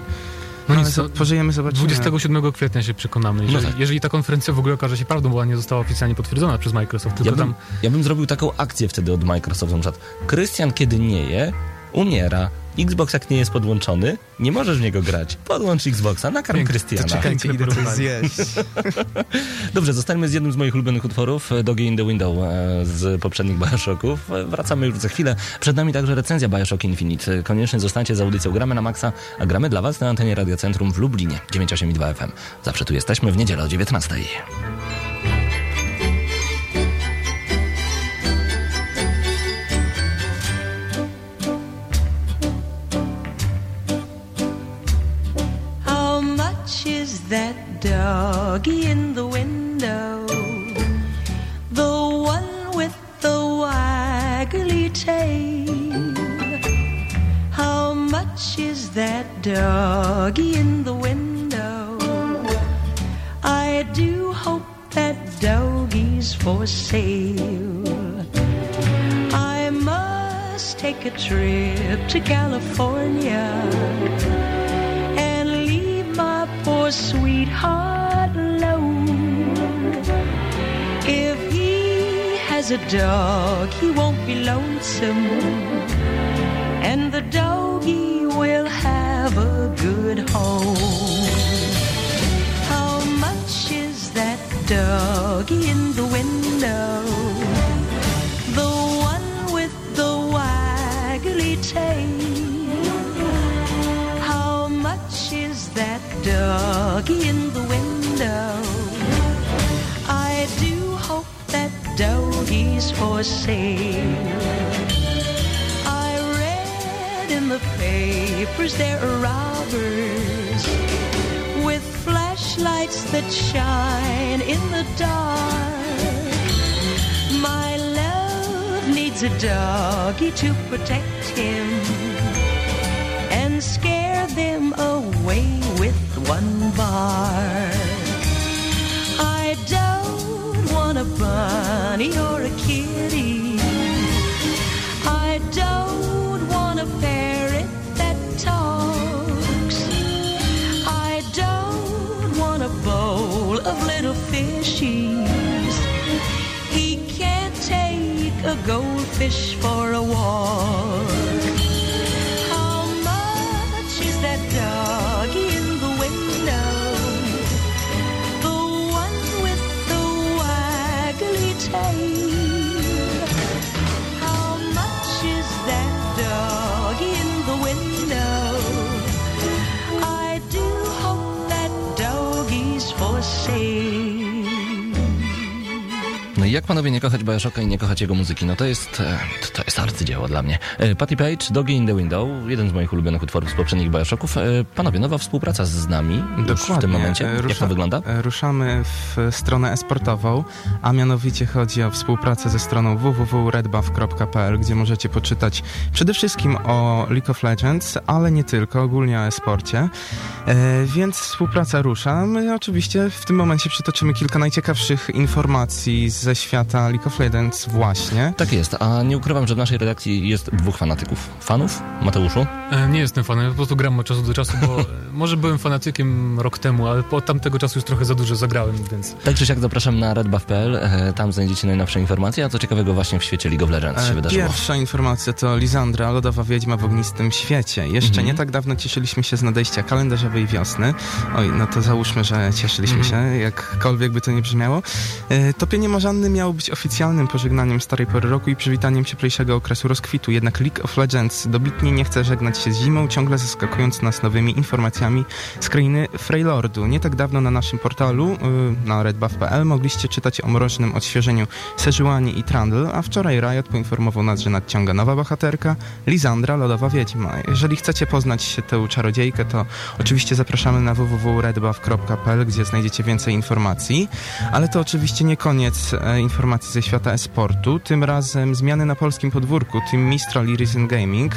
S5: No
S6: No,
S5: nic,
S6: pożyjemy, zobaczymy.
S5: 27 kwietnia się przekonamy. Jeżeli,
S4: tak.
S5: jeżeli ta konferencja w ogóle okaże się prawdą, bo ona nie została oficjalnie potwierdzona przez Microsoft, tylko
S4: Ja bym,
S5: tam
S4: ja bym zrobił taką akcję wtedy od Microsoftu, na przykład Krystian kiedy nie je, umiera. Xbox jak nie jest podłączony, nie możesz w niego grać. Podłącz Xboxa, nakarm
S5: Piękne.
S4: Krystiana.
S6: Czekajcie, idę coś zjeść.
S4: Dobrze, zostańmy z jednym z moich ulubionych utworów, e, Doggy in the Window e, z poprzednich Bioshocków. E, Wracamy już za chwilę. Przed nami także recenzja Bioshock Infinite. Koniecznie zostańcie z audycją Gramy na Maxa, a gramy dla Was na antenie Radia Centrum w Lublinie 982 FM. Zawsze tu jesteśmy w niedzielę o 19.
S8: Doggy in the window? The one with the waggly tail. How much is that doggy in the window? I do hope that doggy's for sale. I must take a trip to California and leave my poor sweetheart he a dog, he won't be lonesome, and the doggy will have a good home. How much is that doggy in the window? The one with the waggly tail. How much is that doggy in the window? Doggy's for sale. I read in the papers there are robbers with flashlights that shine in the dark. My love needs a doggy to protect him and scare them away with one bark. A bunny or a kitty. I don't want a parrot that talks. I don't want a bowl of little fishies. He can't take a goldfish for a walk.
S4: Jak panowie nie kochać Bioshocka i nie kochać jego muzyki? No to jest, e, to jest arcydzieło dla mnie. E, Patty Page, Doggy in the Window, jeden z moich ulubionych utworów z poprzednich Bioshocków. E, Panowie, nowa współpraca z nami już w tym momencie.
S6: E,
S4: Jak
S6: rusza-
S4: to wygląda?
S6: Ruszamy w stronę esportową, a mianowicie chodzi o współpracę ze stroną www.redbuff.pl, gdzie możecie poczytać przede wszystkim o League of Legends, ale nie tylko, ogólnie o esporcie. Więc współpraca rusza. My oczywiście w tym momencie przytoczymy kilka najciekawszych informacji ze świata League of Legends właśnie.
S4: Tak jest, a nie ukrywam, że w naszej redakcji jest dwóch fanatyków. Fanów? Mateuszu?
S5: E, Nie jestem fanem, ja po prostu gram od czasu do czasu, bo może byłem fanatykiem rok temu, ale od tamtego czasu już trochę za dużo zagrałem, więc
S4: Tak czy siak zapraszam na redbuff.pl, e, tam znajdziecie najnowsze informacje, a co ciekawego właśnie w świecie League of Legends się
S6: E,
S4: wydarzyło.
S6: Pierwsza informacja to Lisandra, lodowa wiedźma w ognistym świecie. Jeszcze
S4: Mhm.
S6: nie tak dawno cieszyliśmy się z nadejścia kalendarzowej wiosny. Oj, no to załóżmy, że cieszyliśmy
S4: Mhm.
S6: się, jakkolwiek by to nie brzmiało. E, topienie Marzanny miało być oficjalnym pożegnaniem starej pory roku i przywitaniem cieplejszego okresu rozkwitu. Jednak League of Legends dobitnie nie chce żegnać się z zimą, ciągle zaskakując nas nowymi informacjami z krainy Freylordu. Nie tak dawno na naszym portalu, y, na redbuff.pl, mogliście czytać o mrocznym odświeżeniu Sejuani i Trundle, a wczoraj Riot poinformował nas, że nadciąga nowa bohaterka, Lisandra, Lodowa Wiedźma. Jeżeli chcecie poznać tę czarodziejkę, to oczywiście zapraszamy na www.redbuff.pl, gdzie znajdziecie więcej informacji, ale to oczywiście nie koniec e, informacji ze świata e-sportu. Tym razem zmiany na polskim podwórku, Team Mistral i Risen Gaming.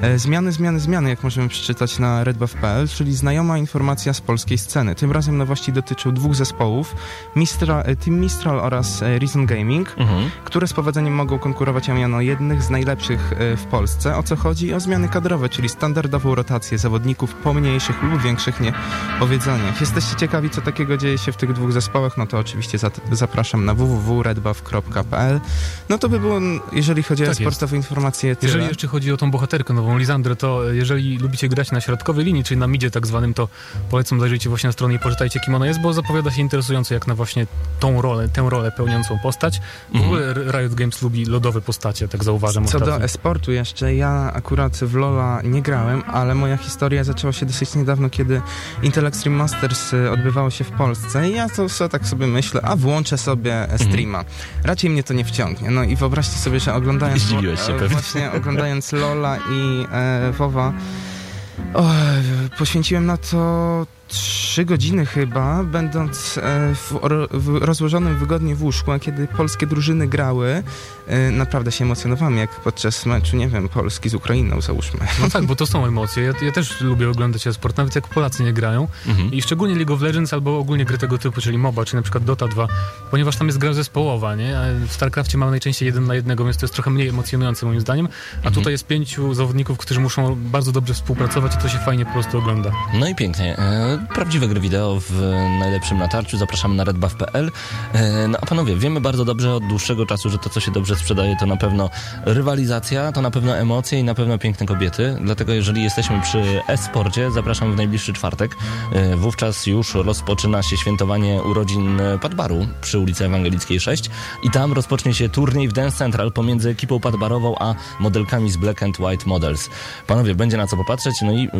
S6: E, zmiany, zmiany, zmiany, jak możemy przeczytać na redbuff.pl, czyli znajoma informacja z polskiej sceny. Tym razem nowości dotyczą dwóch zespołów, Mistra, e, Team Mistral oraz e, Risen Gaming,
S4: Mhm.
S6: które z powodzeniem mogą konkurować o miano jednych z najlepszych w Polsce. O co chodzi? O zmiany kadrowe, czyli standardową rotację zawodników po mniejszych lub większych niepowiedzeniach. Jesteście ciekawi, co takiego dzieje się w tych dwóch zespołach? No to oczywiście zapraszam na www.redbuff.pl. No to by było, jeżeli chodzi
S5: Tak
S6: o sportowe informacje, tyle.
S5: Jeżeli jeszcze chodzi o tą bohaterkę nową, Lisandrę, to jeżeli lubicie grać na środkowej linii, czyli na midzie tak zwanym, to polecam zajrzyjcie właśnie na stronie i poczytajcie, kim ona jest, bo zapowiada się interesująco jak na właśnie tą rolę, tę rolę pełniącą postać. W ogóle Riot Games lubi lodowe postacie, tak zauważam
S6: Co do e-sportu jeszcze, ja akurat w LoL'a nie grałem, ale moja historia zaczęła się dosyć niedawno, kiedy Intel Extreme Masters odbywało się w Polsce i ja to sobie tak sobie myślę, a włączę sobie e, streama. Raczej mnie to nie wciągnie. No i wyobraźcie sobie, że oglądając
S4: Zdziwiłeś się
S6: e,
S4: pewnie.
S6: właśnie oglądając LoL'a i e, WoWa o, poświęciłem na to trzy godziny chyba, będąc e, w, w rozłożonym wygodnie w łóżku, a kiedy polskie drużyny grały, e, naprawdę się emocjonowałem, jak podczas meczu, nie wiem, Polski z Ukrainą, załóżmy.
S5: No tak, bo to są emocje. Ja, ja też lubię oglądać e-sport, nawet jak Polacy nie grają.
S4: Mhm.
S5: I szczególnie League of Legends albo ogólnie gry tego typu, czyli MOBA, czy na przykład Dota 2, ponieważ tam jest gra zespołowa, nie? A w StarCraftie mamy najczęściej jeden na jednego, więc to jest trochę mniej emocjonujące moim zdaniem. A tutaj jest pięciu zawodników, którzy muszą bardzo dobrze współpracować i to się fajnie po prostu ogląda.
S4: No i pięknie. E, gry wideo w najlepszym natarciu. Zapraszamy na redbuff.pl. E, no a panowie, wiemy bardzo dobrze od dłuższego czasu, że to, co się dobrze sprzedaje, to na pewno rywalizacja, to na pewno emocje i na pewno piękne kobiety. Dlatego jeżeli jesteśmy przy e-sporcie, zapraszam w najbliższy czwartek. E, wówczas już rozpoczyna się świętowanie urodzin Padbaru przy ulicy Ewangelickiej 6 i tam rozpocznie się turniej w Dance Central pomiędzy ekipą Padbarową a modelkami z Black and White Models. Panowie, będzie na co popatrzeć, no i y,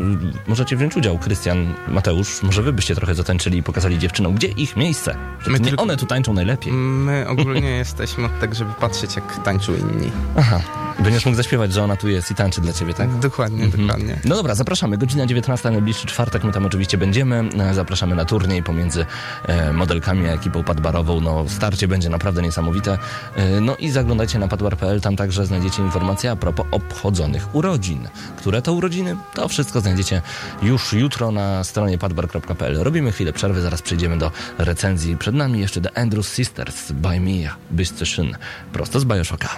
S4: możecie wziąć udział. Krystian, Mateusz, może wy byście trochę zatańczyli i pokazali dziewczynom, gdzie ich miejsce. Że
S6: My
S4: nie
S6: tylko-
S4: one tu tańczą najlepiej.
S6: My ogólnie jesteśmy od tego, żeby patrzeć, jak tańczą inni.
S4: Aha. Będziesz mógł zaśpiewać, że ona tu jest i tańczy dla ciebie, tak?
S6: Dokładnie, dokładnie.
S4: No dobra, zapraszamy. Godzina 19, najbliższy czwartek, my tam oczywiście będziemy. E, Zapraszamy na turniej pomiędzy e, modelkami a ekipą padbarową. No, starcie będzie naprawdę niesamowite. E, no i zaglądajcie na padbar.pl, tam także znajdziecie informacje a propos obchodzonych urodzin. Które to urodziny? To wszystko znajdziecie już jutro na stronie padbar.pl. Robimy chwilę przerwy, zaraz przejdziemy do recenzji. Przed nami jeszcze The Andrews Sisters by Mia Byszczeszyn, prosto z Bioshocka.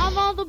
S9: Of all the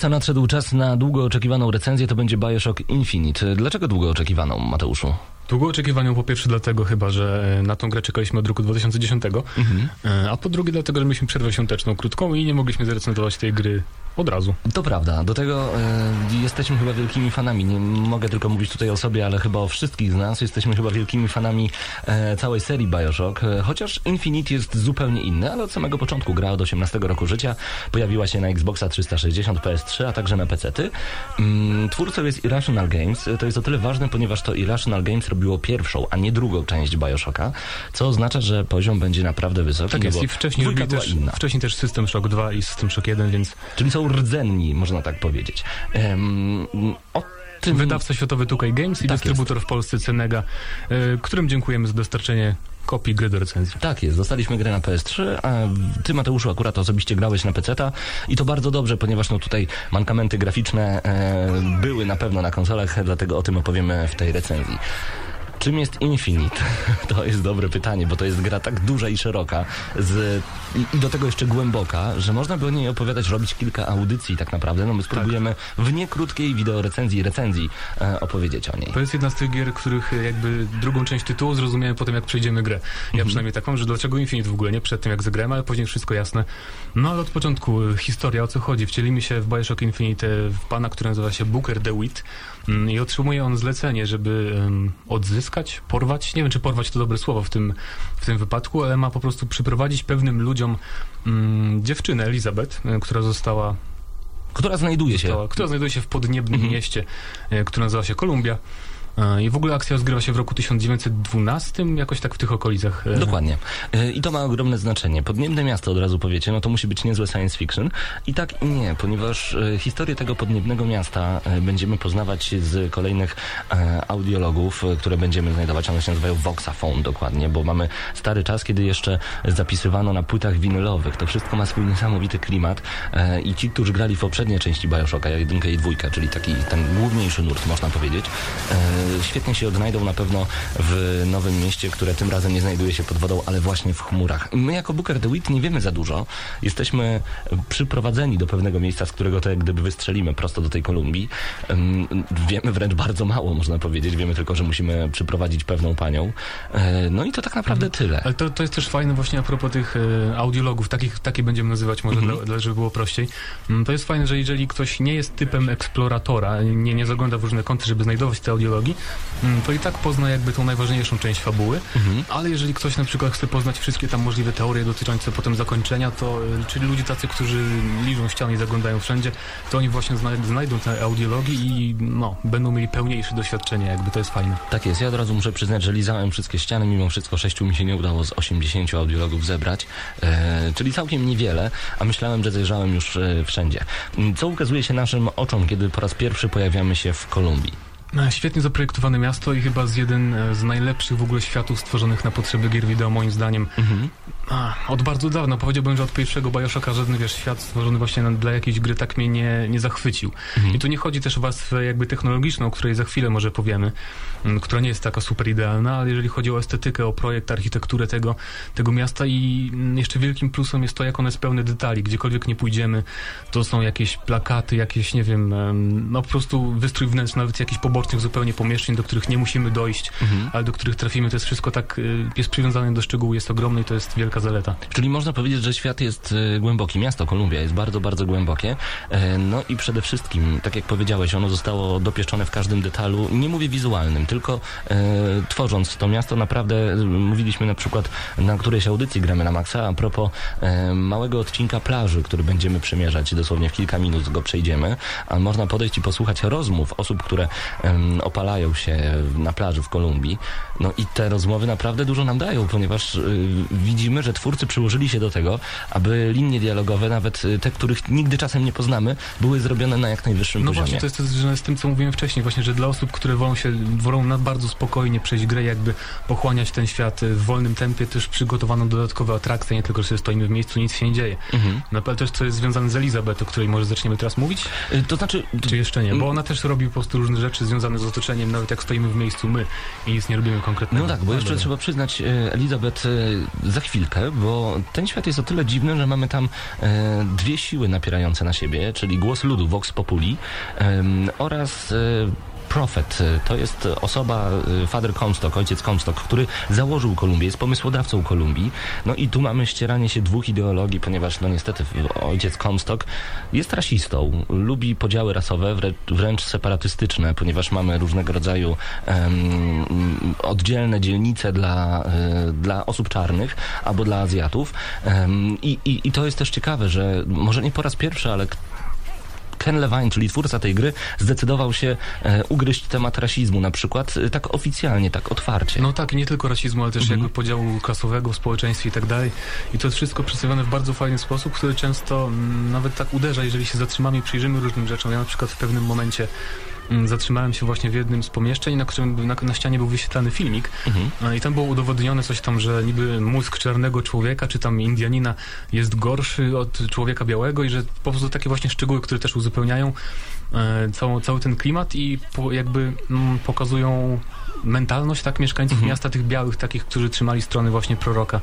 S4: Maksa, nadszedł czas na długo oczekiwaną recenzję, to będzie Bioshock Infinite. Dlaczego długo oczekiwaną, Mateuszu?
S5: Długo oczekiwaną po pierwsze dlatego chyba, że e, na tą grę czekaliśmy od roku 2010, e, a po drugie dlatego, że mieliśmy przerwę świąteczną krótką i nie mogliśmy zrecenzować tej gry od razu.
S4: To prawda, do tego e, jesteśmy chyba wielkimi fanami. Nie mogę tylko mówić tutaj o sobie, ale chyba o wszystkich z nas. Jesteśmy chyba wielkimi fanami e, całej serii Bioshock, chociaż Infinite jest zupełnie inny, ale od samego początku gra od 18 roku życia. Pojawiła się na Xboxa 360, PS3, a także na PC-ty. Mm, twórcą jest Irrational Games. To jest o tyle ważne, ponieważ to Irrational Games robiło pierwszą, a nie drugą część Bioshocka, co oznacza, że poziom będzie naprawdę wysoki.
S5: Tak jest i wcześniej robili
S4: była
S5: też,
S4: inna.
S5: wcześniej też System Shock 2 i System Shock 1, więc
S4: Czyli są rdzenni, można tak powiedzieć. Em, o tym...
S5: wydawca światowy 2K Games i
S4: Tak
S5: dystrybutor w Polsce Cenega, e, którym dziękujemy za dostarczenie kopii gry do recenzji.
S4: Tak jest, dostaliśmy grę na PS3, a ty Mateuszu akurat osobiście grałeś na PC-ta i to bardzo dobrze, ponieważ no tutaj mankamenty graficzne e, były na pewno na konsolach, dlatego o tym opowiemy w tej recenzji. Czym jest Infinite? To jest dobre pytanie, bo to jest gra tak duża i szeroka z, i, i do tego jeszcze głęboka, że można by o niej opowiadać, robić kilka audycji tak naprawdę. No my spróbujemy w niekrótkiej wideorecenzji, recenzji e, opowiedzieć o niej.
S5: To jest jedna z tych gier, których e, jakby drugą część tytułu zrozumiałem po tym, jak przejdziemy grę. Ja przynajmniej tak mam, że dlaczego Infinite w ogóle, nie przed tym, jak zagrałem, ale później wszystko jasne. No ale od początku e, historia, o co chodzi. Wcielimy się w Bioshock Infinite e, w pana, który nazywa się Booker DeWitt i otrzymuje on zlecenie, żeby odzyskać, porwać, nie wiem, czy porwać to dobre słowo w tym, w tym wypadku, ale ma po prostu przyprowadzić pewnym ludziom mm, dziewczynę, Elizabeth, e, która została
S4: Która znajduje się
S5: która, która znajduje się w podniebnym
S4: Mhm.
S5: mieście, e, które nazywa się Kolumbia. E, I w ogóle akcja rozgrywa się w roku 1912, jakoś tak w tych okolicach. e,
S4: Dokładnie. Y, I to ma ogromne znaczenie. Podniebne miasto, od razu powiecie, no to musi być niezłe science fiction. I tak i nie, ponieważ historię tego podniebnego miasta będziemy poznawać z kolejnych e, audiologów, które będziemy znajdować. One się nazywają Voxaphone dokładnie, bo mamy stary czas, kiedy jeszcze zapisywano na płytach winylowych. To wszystko ma swój niesamowity klimat e, i ci, którzy grali w poprzedniej części Bioshocka, jedynkę i dwójkę, czyli taki ten główniejszy nurt, można powiedzieć, e, świetnie się odnajdą na pewno w nowym mieście, które tym razem nie znajduje się pod wodą, ale właśnie w chmurach. My jako Booker DeWitt nie wiemy za dużo. Jesteśmy przyprowadzeni do pewnego miejsca, z którego to jak gdyby wystrzelimy prosto do tej Kolumbii. Wiemy wręcz bardzo mało, można powiedzieć. Wiemy tylko, że musimy przyprowadzić pewną panią. E, No i to tak naprawdę tyle.
S5: Ale to, to jest też fajne właśnie a propos tych e, audiologów, takich, takie będziemy nazywać może,
S4: Mhm.
S5: dla, dla, żeby było prościej. Mm, To jest fajne, że jeżeli ktoś nie jest typem eksploratora, nie, nie zagląda w różne kąty, żeby znajdować te audiologii, mm, to i tak pozna jakby tą najważniejszą część fabuły,
S4: Mhm.
S5: ale jeżeli ktoś na przykład chce poznać wszystkie tam możliwe teorie dotyczące potem zakończenia, to e, czyli ludzie tacy, którzy liżą ściany i zaglądają wszędzie, to oni właśnie znaj- znajdą te audiologii i no, będą mieli pełniejsze doświadczenie, jakby to jest fajne.
S4: Tak jest. Ja od razu muszę przyznać, że lizałem wszystkie ściany. Mimo wszystko sześciu mi się nie udało z 80 audiologów zebrać. E, czyli całkiem niewiele, a myślałem, że zajrzałem już e, wszędzie. Co ukazuje się naszym oczom, kiedy po raz pierwszy pojawiamy się w Kolumbii?
S5: E, Świetnie zaprojektowane miasto i chyba z jeden e, z najlepszych w ogóle światów stworzonych na potrzeby gier wideo moim zdaniem. A, od bardzo dawna, powiedziałbym, że od pierwszego Bioshocka żaden wiesz, świat stworzony właśnie dla jakiejś gry tak mnie nie, nie zachwycił. I tu nie chodzi też o warstwę jakby technologiczną, o której za chwilę może powiemy, która nie jest taka super idealna, ale jeżeli chodzi o estetykę, o projekt, architekturę tego, tego miasta i jeszcze wielkim plusem jest to, jak one jest pełne detali. Gdziekolwiek nie pójdziemy, to są jakieś plakaty, jakieś, nie wiem, em, no po prostu wystrój wnętrz, nawet jakichś pobocznych zupełnie pomieszczeń, do których nie musimy dojść, ale do których trafimy. To jest wszystko tak, y, jest przywiązane do szczegółu, jest ogromne i to jest wielka zaleta.
S4: Czyli można powiedzieć, że świat jest e, głęboki. Miasto Kolumbia jest bardzo, bardzo głębokie. E, No i przede wszystkim, tak jak powiedziałeś, ono zostało dopieszczone w każdym detalu. Nie mówię wizualnym, tylko e, tworząc to miasto naprawdę, e, mówiliśmy na przykład na którejś audycji gramy na Maxa, a propos e, małego odcinka plaży, który będziemy przemierzać. Dosłownie w kilka minut go przejdziemy. A można podejść i posłuchać rozmów osób, które opalają się na plaży w Kolumbii. No i te rozmowy naprawdę dużo nam dają, ponieważ y, widzimy, że twórcy przyłożyli się do tego, aby linie dialogowe, nawet y, te, których nigdy czasem nie poznamy, były zrobione na jak najwyższym
S5: No
S4: poziomie.
S5: właśnie, to jest to, że z tym, co mówiłem wcześniej, właśnie, że dla osób, które wolą się, wolą na bardzo spokojnie przejść grę, jakby pochłaniać ten świat y, w wolnym tempie, też przygotowano dodatkowe atrakcje, nie tylko, że stoimy w miejscu, nic się nie dzieje.
S4: Mhm.
S5: No ale też, co jest związane z Elizabeth, o której może zaczniemy teraz mówić,
S4: Y, To znaczy,
S5: czy jeszcze nie, bo ona też robi po prostu różne rzeczy związane związane z otoczeniem, nawet jak stoimy w miejscu my i nic nie robimy konkretnego.
S4: No tak, bo jeszcze trzeba przyznać e, Elizabeth e, za chwilkę, bo ten świat jest o tyle dziwny, że mamy tam e, dwie siły napierające na siebie, czyli głos ludu, Vox Populi oraz Prophet, e, to jest osoba, e, Father Comstock, ojciec Comstock, który założył Kolumbię, jest pomysłodawcą Kolumbii. No i tu mamy ścieranie się dwóch ideologii, ponieważ no niestety ojciec Comstock jest rasistą, lubi podziały rasowe, wręcz, separatystyczne, ponieważ mamy różnego rodzaju oddzielne dzielnice dla, e, dla osób czarnych albo dla Azjatów. I, i, to jest też ciekawe, że może nie po raz pierwszy, ale Ken Levine, czyli twórca tej gry, zdecydował się e, ugryźć temat rasizmu, na przykład e, tak oficjalnie, tak otwarcie.
S5: No tak, nie tylko rasizmu, ale też
S4: Mhm.
S5: jakby podziału klasowego w społeczeństwie i tak dalej. I to jest wszystko przedstawione w bardzo fajny sposób, który często mm, nawet tak uderza, jeżeli się zatrzymamy i przyjrzymy różnym rzeczom. Ja na przykład w pewnym momencie zatrzymałem się właśnie w jednym z pomieszczeń, na którym na, na ścianie był wyświetlany filmik
S4: Mhm.
S5: i tam było udowodnione coś tam, że niby mózg czarnego człowieka, czy tam Indianina jest gorszy od człowieka białego i że po prostu takie właśnie szczegóły, które też uzupełniają e, całą, cały ten klimat i po, jakby mm, pokazują mentalność tak mieszkańców
S4: Mhm.
S5: miasta, tych białych, takich, którzy trzymali strony właśnie proroka,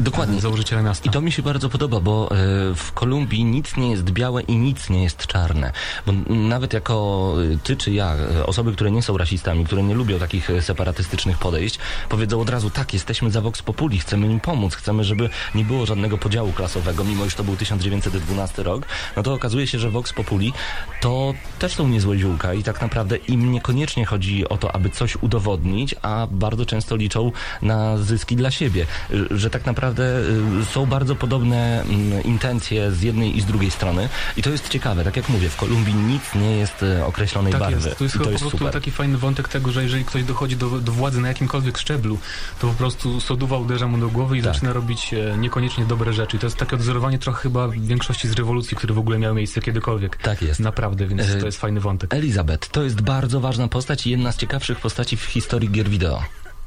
S4: Dokładnie.
S5: założyciela miasta.
S4: I to mi się bardzo podoba, bo e, w Kolumbii nic nie jest białe i nic nie jest czarne. Bo nawet jako e, ty czy ja, e, osoby, które nie są rasistami, które nie lubią takich separatystycznych podejść, powiedzą od razu, tak, jesteśmy za Vox Populi, chcemy im pomóc, chcemy, żeby nie było żadnego podziału klasowego, mimo iż to był 1912 rok, no to okazuje się, że Vox Populi to też są niezłe ziółka i tak naprawdę im niekoniecznie chodzi o to, aby coś udowodnić, a bardzo często liczą na zyski dla siebie. Że tak naprawdę y, są bardzo podobne mm, intencje z jednej i z drugiej strony i to jest ciekawe. Tak jak mówię, w Kolumbii nic nie jest y, określonej
S5: Tak
S4: barwy.
S5: jest. To jest
S4: I
S5: chyba
S4: to
S5: po
S4: jest
S5: prostu
S4: super.
S5: taki fajny wątek tego, że jeżeli ktoś dochodzi do, do władzy na jakimkolwiek szczeblu, to po prostu soduwa uderza mu do głowy i
S4: Tak.
S5: zaczyna robić e, niekoniecznie dobre rzeczy. I to jest takie odzorowanie trochę chyba większości z rewolucji, które w ogóle miały miejsce kiedykolwiek.
S4: Tak jest.
S5: Naprawdę, więc
S4: E,
S5: to jest fajny wątek.
S4: Elizabeth to jest bardzo ważna postać i jedna z ciekawszych postaci w historii gier wideo.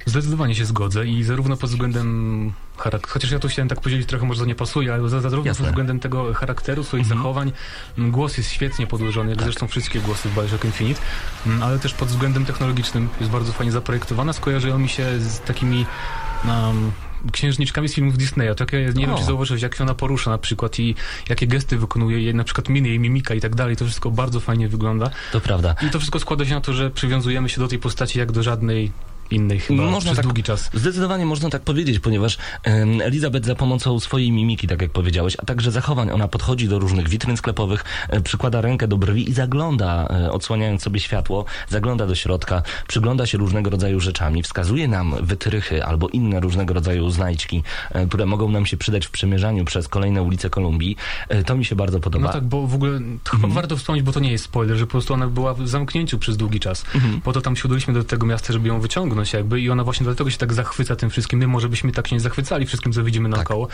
S5: Zdecydowanie się zgodzę i zarówno pod względem charakteru, chociaż ja tu chciałem tak podzielić, trochę może to nie pasuje, ale za, zarówno
S4: Jasne.
S5: pod względem tego charakteru, swoich
S4: Mhm.
S5: zachowań, głos jest świetnie podłożony, jak
S4: Tak.
S5: zresztą wszystkie głosy w Bioshock Infinite, ale też pod względem technologicznym jest bardzo fajnie zaprojektowana, skojarzyło mi się z takimi um, księżniczkami z filmów Disneya. Tak, ja nie wiem,
S4: O.
S5: czy zauważyłeś, jak się ona porusza na przykład i jakie gesty wykonuje, jej, na przykład miny, jej mimika i tak dalej, to wszystko bardzo fajnie wygląda.
S4: To prawda.
S5: I to wszystko składa się na to, że przywiązujemy się do tej postaci jak do żadnej innej chyba
S4: Można
S5: przez
S4: tak-
S5: długi czas.
S4: Zdecydowanie można tak powiedzieć, ponieważ em, Elizabeth za pomocą swojej mimiki, tak jak powiedziałeś, a także zachowań, ona podchodzi do różnych witryn sklepowych, e, przykłada rękę do brwi i zagląda, e, odsłaniając sobie światło, zagląda do środka, przygląda się różnego rodzaju rzeczami, wskazuje nam wytrychy albo inne różnego rodzaju znajdźki, e, które mogą nam się przydać w przemierzaniu przez kolejne ulice Kolumbii. E, To mi się bardzo podoba.
S5: No tak, bo w ogóle chyba warto wspomnieć, bo to nie jest spoiler, że po prostu ona była w zamknięciu przez długi czas. Po to tam się udaliśmy do tego miasta, żeby ją wyciągnąć jakby i ona właśnie dlatego się tak zachwyca tym wszystkim. My może byśmy tak się nie zachwycali wszystkim, co widzimy naokoło,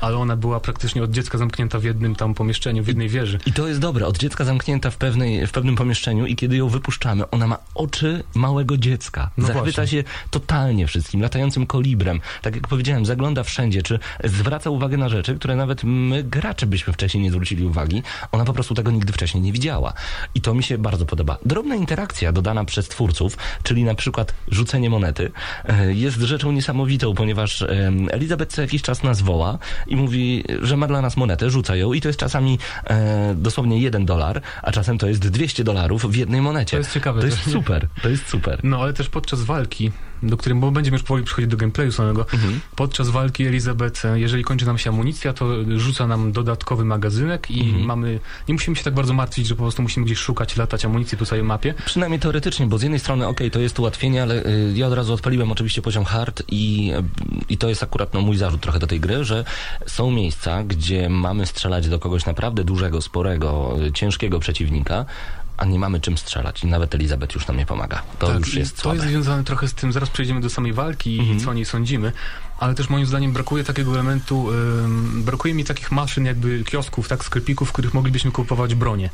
S5: ale ona była praktycznie od dziecka zamknięta w jednym tam pomieszczeniu, w jednej wieży.
S4: I to jest dobre. Od dziecka zamknięta w, pewnej, w pewnym pomieszczeniu i kiedy ją wypuszczamy, ona ma oczy małego dziecka.
S5: No
S4: Zachwyca
S5: właśnie.
S4: się totalnie wszystkim, latającym kolibrem. Tak jak powiedziałem, zagląda wszędzie, czy zwraca uwagę na rzeczy, które nawet my, gracze, byśmy wcześniej nie zwrócili uwagi. Ona po prostu tego nigdy wcześniej nie widziała. I to mi się bardzo podoba. Drobna interakcja dodana przez twórców, czyli na przykład rzucenie monety, e, jest rzeczą niesamowitą, ponieważ em, Elizabeth co jakiś czas nas woła i mówi, że ma dla nas monetę, rzuca ją i to jest czasami e, dosłownie jeden dolar, a czasem to jest 200 dolarów w jednej monecie.
S5: To jest ciekawe,
S4: To jest super, to jest super.
S5: No ale też podczas walki, do której, bo będziemy już powoli przychodzić do gameplayu samego,
S4: Mhm.
S5: podczas walki Elizabeth, e, jeżeli kończy nam się amunicja, to rzuca nam dodatkowy magazynek i
S4: Mhm.
S5: mamy, nie musimy się tak bardzo martwić, że po prostu musimy gdzieś szukać, latać amunicji po całej mapie.
S4: Przynajmniej teoretycznie, bo z jednej strony, okej, to jest ułatwienie, ale y, ja od razu odpaliłem oczywiście poziom hard i, y, i to jest akurat no, mój zarzut trochę do tej gry, że są miejsca, gdzie mamy strzelać do kogoś naprawdę dużego, sporego, y, ciężkiego przeciwnika, a nie mamy czym strzelać i nawet Elizabeth już nam nie pomaga. To już
S5: Tak, i
S4: jest
S5: to
S4: słabe.
S5: jest związane trochę z tym, zaraz przejdziemy do samej walki
S4: Mhm.
S5: i co o niej sądzimy, ale też moim zdaniem brakuje takiego elementu, ym, brakuje mi takich maszyn, jakby kiosków, tak, sklepików, w których moglibyśmy kupować bronię.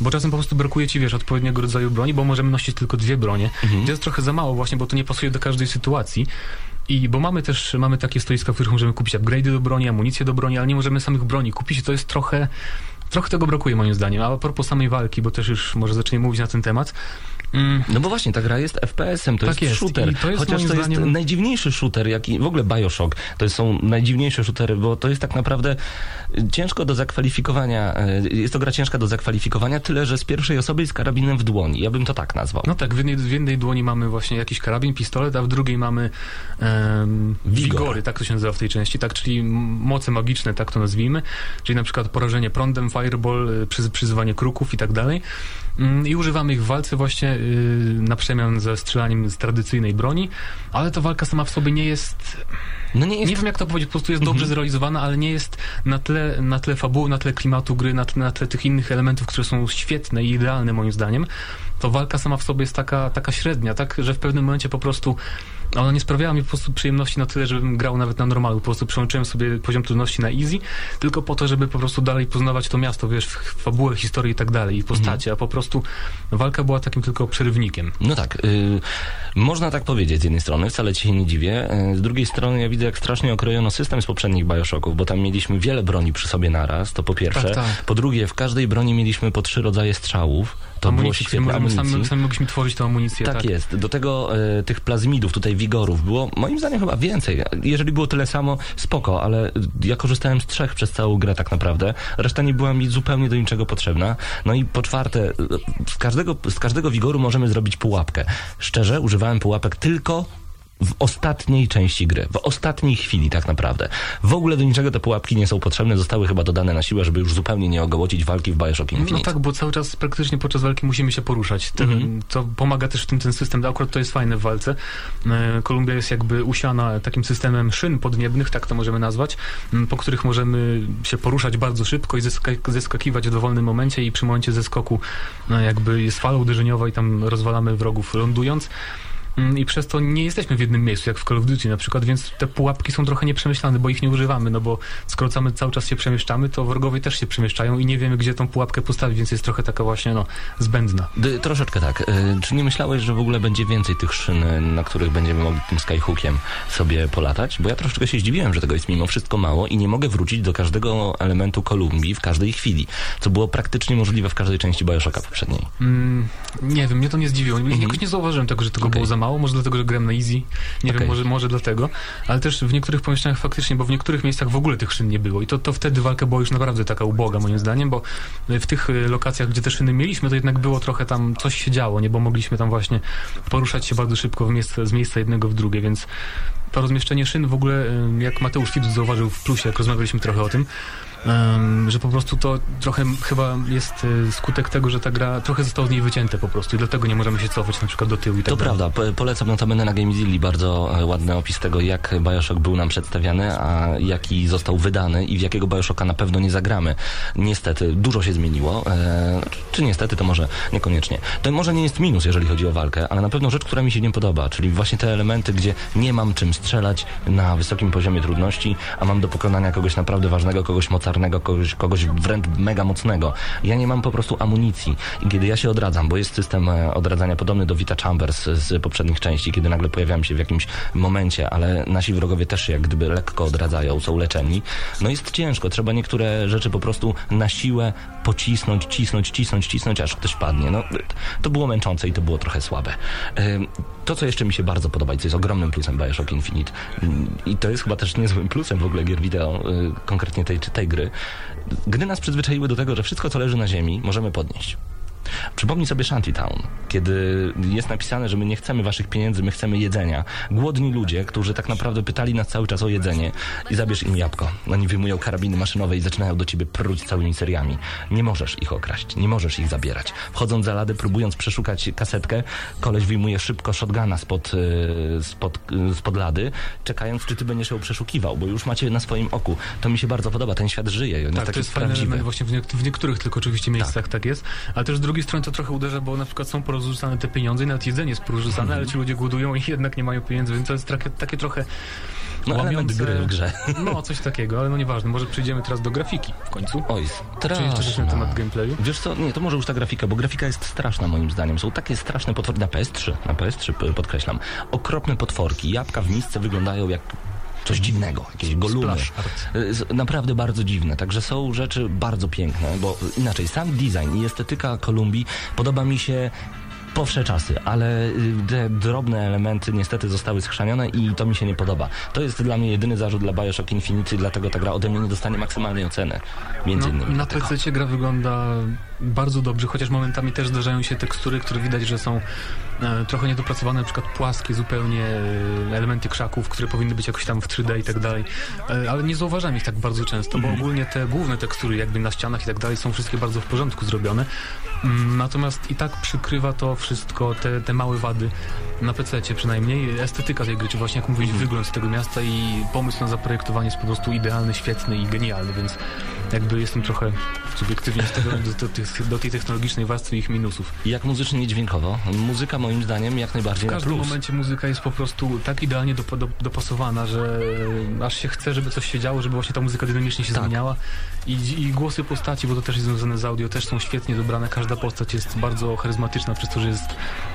S5: Bo czasem po prostu brakuje ci, wiesz, odpowiedniego rodzaju broni, bo możemy nosić tylko dwie bronie.
S4: Mhm.
S5: To jest trochę za mało właśnie, bo to nie pasuje do każdej sytuacji. I bo mamy też, mamy takie stoiska, w których możemy kupić upgrade'y do broni, amunicję do broni, ale nie możemy samych broni kupić i to jest trochę, trochę tego brakuje moim zdaniem. A propos samej walki, bo też już może zaczniemy mówić na ten temat, Mm,
S4: No bo właśnie, ta gra jest FPS-em, to
S5: Tak
S4: jest
S5: jest.
S4: shooter.
S5: To jest
S4: Chociaż to jest
S5: zdaniem-
S4: najdziwniejszy shooter, jaki w ogóle Bioshock. To są najdziwniejsze shootery, bo to jest tak naprawdę ciężko do zakwalifikowania. e, Jest to gra ciężka do zakwalifikowania, tyle że z pierwszej osoby i z karabinem w dłoni. Ja bym to tak nazwał.
S5: No tak, w jednej, w jednej dłoni mamy właśnie jakiś karabin, pistolet, a w drugiej mamy
S4: Wigor.
S5: wigory, tak to się nazywa w tej części, tak, czyli moce magiczne, tak to nazwijmy, czyli na przykład porażenie prądem, fireball, y, przyz, przyzywanie kruków i tak dalej. Mm, I używamy ich w walce właśnie y, na przemian ze strzelaniem z tradycyjnej broni, ale to walka sama w sobie nie jest
S4: No nie jest
S5: nie wiem jak to powiedzieć, po prostu jest dobrze zrealizowana, ale nie jest na tle, na tle fabuły, na tle klimatu gry, na tle, na tle tych innych elementów, które są świetne i idealne moim zdaniem. To walka sama w sobie jest taka, taka średnia, tak, że w pewnym momencie po prostu ona nie sprawiała mi po prostu przyjemności na tyle, żebym grał nawet na normalu. Po prostu przełączyłem sobie poziom trudności na easy, tylko po to, żeby po prostu dalej poznawać to miasto, wiesz, w fabułę, historię i tak dalej, i postacie, a po prostu walka była takim tylko przerywnikiem.
S4: No tak, y, można tak powiedzieć z jednej strony, wcale ci się nie dziwię. Y, z drugiej strony ja widzę, jak strasznie okrojono system z poprzednich Bioshocków, bo tam mieliśmy wiele broni przy sobie naraz, to po pierwsze.
S5: Tak, tak.
S4: Po drugie, w każdej broni mieliśmy po trzy rodzaje strzałów. To było
S5: Amunicji,
S4: świetne
S5: możemy
S4: amunicji.
S5: sami, sami mogliśmy tworzyć tę amunicję,
S4: Tak,
S5: tak.
S4: jest. Do tego e, tych plazmidów, tutaj wigorów było moim zdaniem chyba więcej. Jeżeli było tyle samo, spoko, ale ja korzystałem z trzech przez całą grę tak naprawdę. Reszta nie była mi zupełnie do niczego potrzebna. No i po czwarte, z każdego, z każdego wigoru możemy zrobić pułapkę. Szczerze, używałem pułapek tylko w ostatniej części gry, w ostatniej chwili tak naprawdę. W ogóle do niczego te pułapki nie są potrzebne, zostały chyba dodane na siłę, żeby już zupełnie nie ogołocić walki w Bioshock Infinite.
S5: No tak, bo cały czas praktycznie podczas walki musimy się poruszać. Ten,
S4: Mhm.
S5: To pomaga też w tym ten system, akurat to jest fajne w walce. E, Kolumbia jest jakby usiana takim systemem szyn podniebnych, tak to możemy nazwać, po których możemy się poruszać bardzo szybko i zeska- zeskakiwać w dowolnym momencie i przy momencie zeskoku e, jakby jest fala uderzeniowa i tam rozwalamy wrogów lądując. Mm, I przez to nie jesteśmy w jednym miejscu, jak w Call of Duty na przykład, więc te pułapki są trochę nieprzemyślane, bo ich nie używamy, no bo skoro cały, cały czas się przemieszczamy, to wrogowie też się przemieszczają i nie wiemy, gdzie tą pułapkę postawić, więc jest trochę taka właśnie, no, zbędna.
S4: D- troszeczkę tak. E, Czy nie myślałeś, że w ogóle będzie więcej tych szyn, e, na których będziemy mogli tym skyhookiem sobie polatać? Bo ja troszeczkę się zdziwiłem, że tego jest mimo wszystko mało i nie mogę wrócić do każdego elementu Kolumbii w każdej chwili, co było praktycznie możliwe w każdej części Bioshocka poprzedniej.
S5: Mm, nie wiem, mnie to nie zdziwiło. Jakoś nie zauważyłem tego, że tego
S4: Mhm. Okej.
S5: było za mało, może dlatego, że gram na easy, nie
S4: Okej.
S5: wiem, może, może dlatego, ale też w niektórych pomieszczeniach faktycznie, bo w niektórych miejscach w ogóle tych szyn nie było. I to, to wtedy walka była już naprawdę taka uboga moim zdaniem, bo w tych y, lokacjach, gdzie te szyny mieliśmy, to jednak było trochę tam, coś się działo, nie, bo mogliśmy tam właśnie poruszać się bardzo szybko miejsce, z miejsca jednego w drugie, więc to rozmieszczenie szyn w ogóle, y, jak Mateusz Fidu zauważył w plusie, jak rozmawialiśmy trochę o tym, em, że po prostu to trochę chyba jest y, skutek tego, że ta gra trochę została z niej wycięte po prostu i dlatego nie możemy się cofać na przykład do tyłu i tak
S4: To
S5: dalej.
S4: prawda, po- polecam notabene na GameZilli bardzo e, ładny opis tego, jak Bioshock był nam przedstawiany, a jaki został wydany i w jakiego Bioshocka na pewno nie zagramy. Niestety, dużo się zmieniło, e, czy niestety, to może niekoniecznie. To może nie jest minus, jeżeli chodzi o walkę, ale na pewno rzecz, która mi się nie podoba, czyli właśnie te elementy, gdzie nie mam czym strzelać na wysokim poziomie trudności, a mam do pokonania kogoś naprawdę ważnego, kogoś mocarnego, kogoś, kogoś wręcz mega mocnego. Ja nie mam po prostu amunicji. I kiedy ja się odradzam, bo jest system e, odradzania podobny do Vita Chambers z poprzednich części, kiedy nagle pojawiam się w jakimś momencie, ale nasi wrogowie też jak gdyby lekko odradzają, są leczeni. No jest ciężko, trzeba niektóre rzeczy po prostu na siłę pocisnąć, cisnąć, cisnąć, cisnąć, aż ktoś padnie. No, to było męczące i to było trochę słabe. To, co jeszcze mi się bardzo podoba i co jest ogromnym plusem Bioshock Infinite ym, i to jest chyba też niezłym plusem w ogóle gier wideo, y, konkretnie tej tej gry, gdy nas przyzwyczaiły do tego, że wszystko, co leży na ziemi, możemy podnieść. Przypomnij sobie Shantytown, kiedy jest napisane, że my nie chcemy waszych pieniędzy, my chcemy jedzenia. Głodni ludzie, którzy tak naprawdę pytali nas cały czas o jedzenie i zabierz im jabłko. Oni wyjmują karabiny maszynowe i zaczynają do ciebie pruć całymi seriami. Nie możesz ich okraść, nie możesz ich zabierać. Wchodząc za lady, próbując przeszukać kasetkę, koleś wyjmuje szybko shotguna spod, y, spod, y, spod lady, czekając, czy ty będziesz ją przeszukiwał, bo już macie na swoim oku. To mi się bardzo podoba, ten świat żyje on jest
S5: Tak,
S4: taki
S5: to jest fajny element właśnie w, niek- w niektórych tylko oczywiście miejscach tak. jest, ale też z drugiej strony to trochę uderza, bo na przykład są porozrzucane te pieniądze i nawet jedzenie jest porozrzucane,
S4: Mhm.
S5: ale ci ludzie głodują i jednak nie mają pieniędzy, więc to jest takie, takie trochę
S4: No,
S5: łamiące...
S4: gry w grze.
S5: No, coś takiego, ale no nieważne, może przejdziemy teraz do grafiki w końcu.
S4: Oj,
S5: Czy jeszcze coś na
S4: straszna.
S5: temat gameplayu?
S4: Wiesz co, nie, to może już ta grafika, bo grafika jest straszna moim zdaniem. Są takie straszne potwory, na PS3, na PS3 p- podkreślam. Okropne potworki, jabłka w misce wyglądają jak coś dziwnego, jakieś golumy. Y, Naprawdę bardzo dziwne, także są rzeczy bardzo piękne, bo inaczej, sam design i estetyka Kolumbii podoba mi się po wsze czasy, ale y, te drobne elementy niestety zostały schrzanione i to mi się nie podoba. To jest dla mnie jedyny zarzut dla Bioshock Infinity, dlatego ta gra ode mnie nie dostanie maksymalnej oceny. Między
S5: No,
S4: innymi.
S5: na. PC gra wygląda bardzo dobrze, chociaż momentami też zdarzają się tekstury, które widać, że są e, trochę niedopracowane, na przykład płaskie zupełnie e, elementy krzaków, które powinny być jakoś tam w 3D i tak dalej, e, ale nie zauważam ich tak bardzo często, bo ogólnie te główne tekstury jakby na ścianach i tak dalej są wszystkie bardzo w porządku zrobione, Mm, natomiast i tak przykrywa to wszystko, te, te małe wady na PC przynajmniej, estetyka tej gry, czy właśnie jak mówić, wygląd tego miasta i pomysł na zaprojektowanie jest po prostu idealny, świetny i genialny, więc jakby jestem trochę subiektywnie stawiony do, do, tych- do tej technologicznej warstwy ich minusów.
S4: Jak muzycznie i dźwiękowo. Muzyka moim zdaniem jak najbardziej
S5: W
S4: na
S5: każdym
S4: plus.
S5: momencie muzyka jest po prostu tak idealnie dopa- do, dopasowana, że aż się chce, żeby coś się działo, żeby właśnie ta muzyka dynamicznie się
S4: Tak.
S5: zmieniała. I, I głosy postaci, bo to też jest związane z audio, też są świetnie dobrane. Każda postać jest bardzo charyzmatyczna przez to, że jest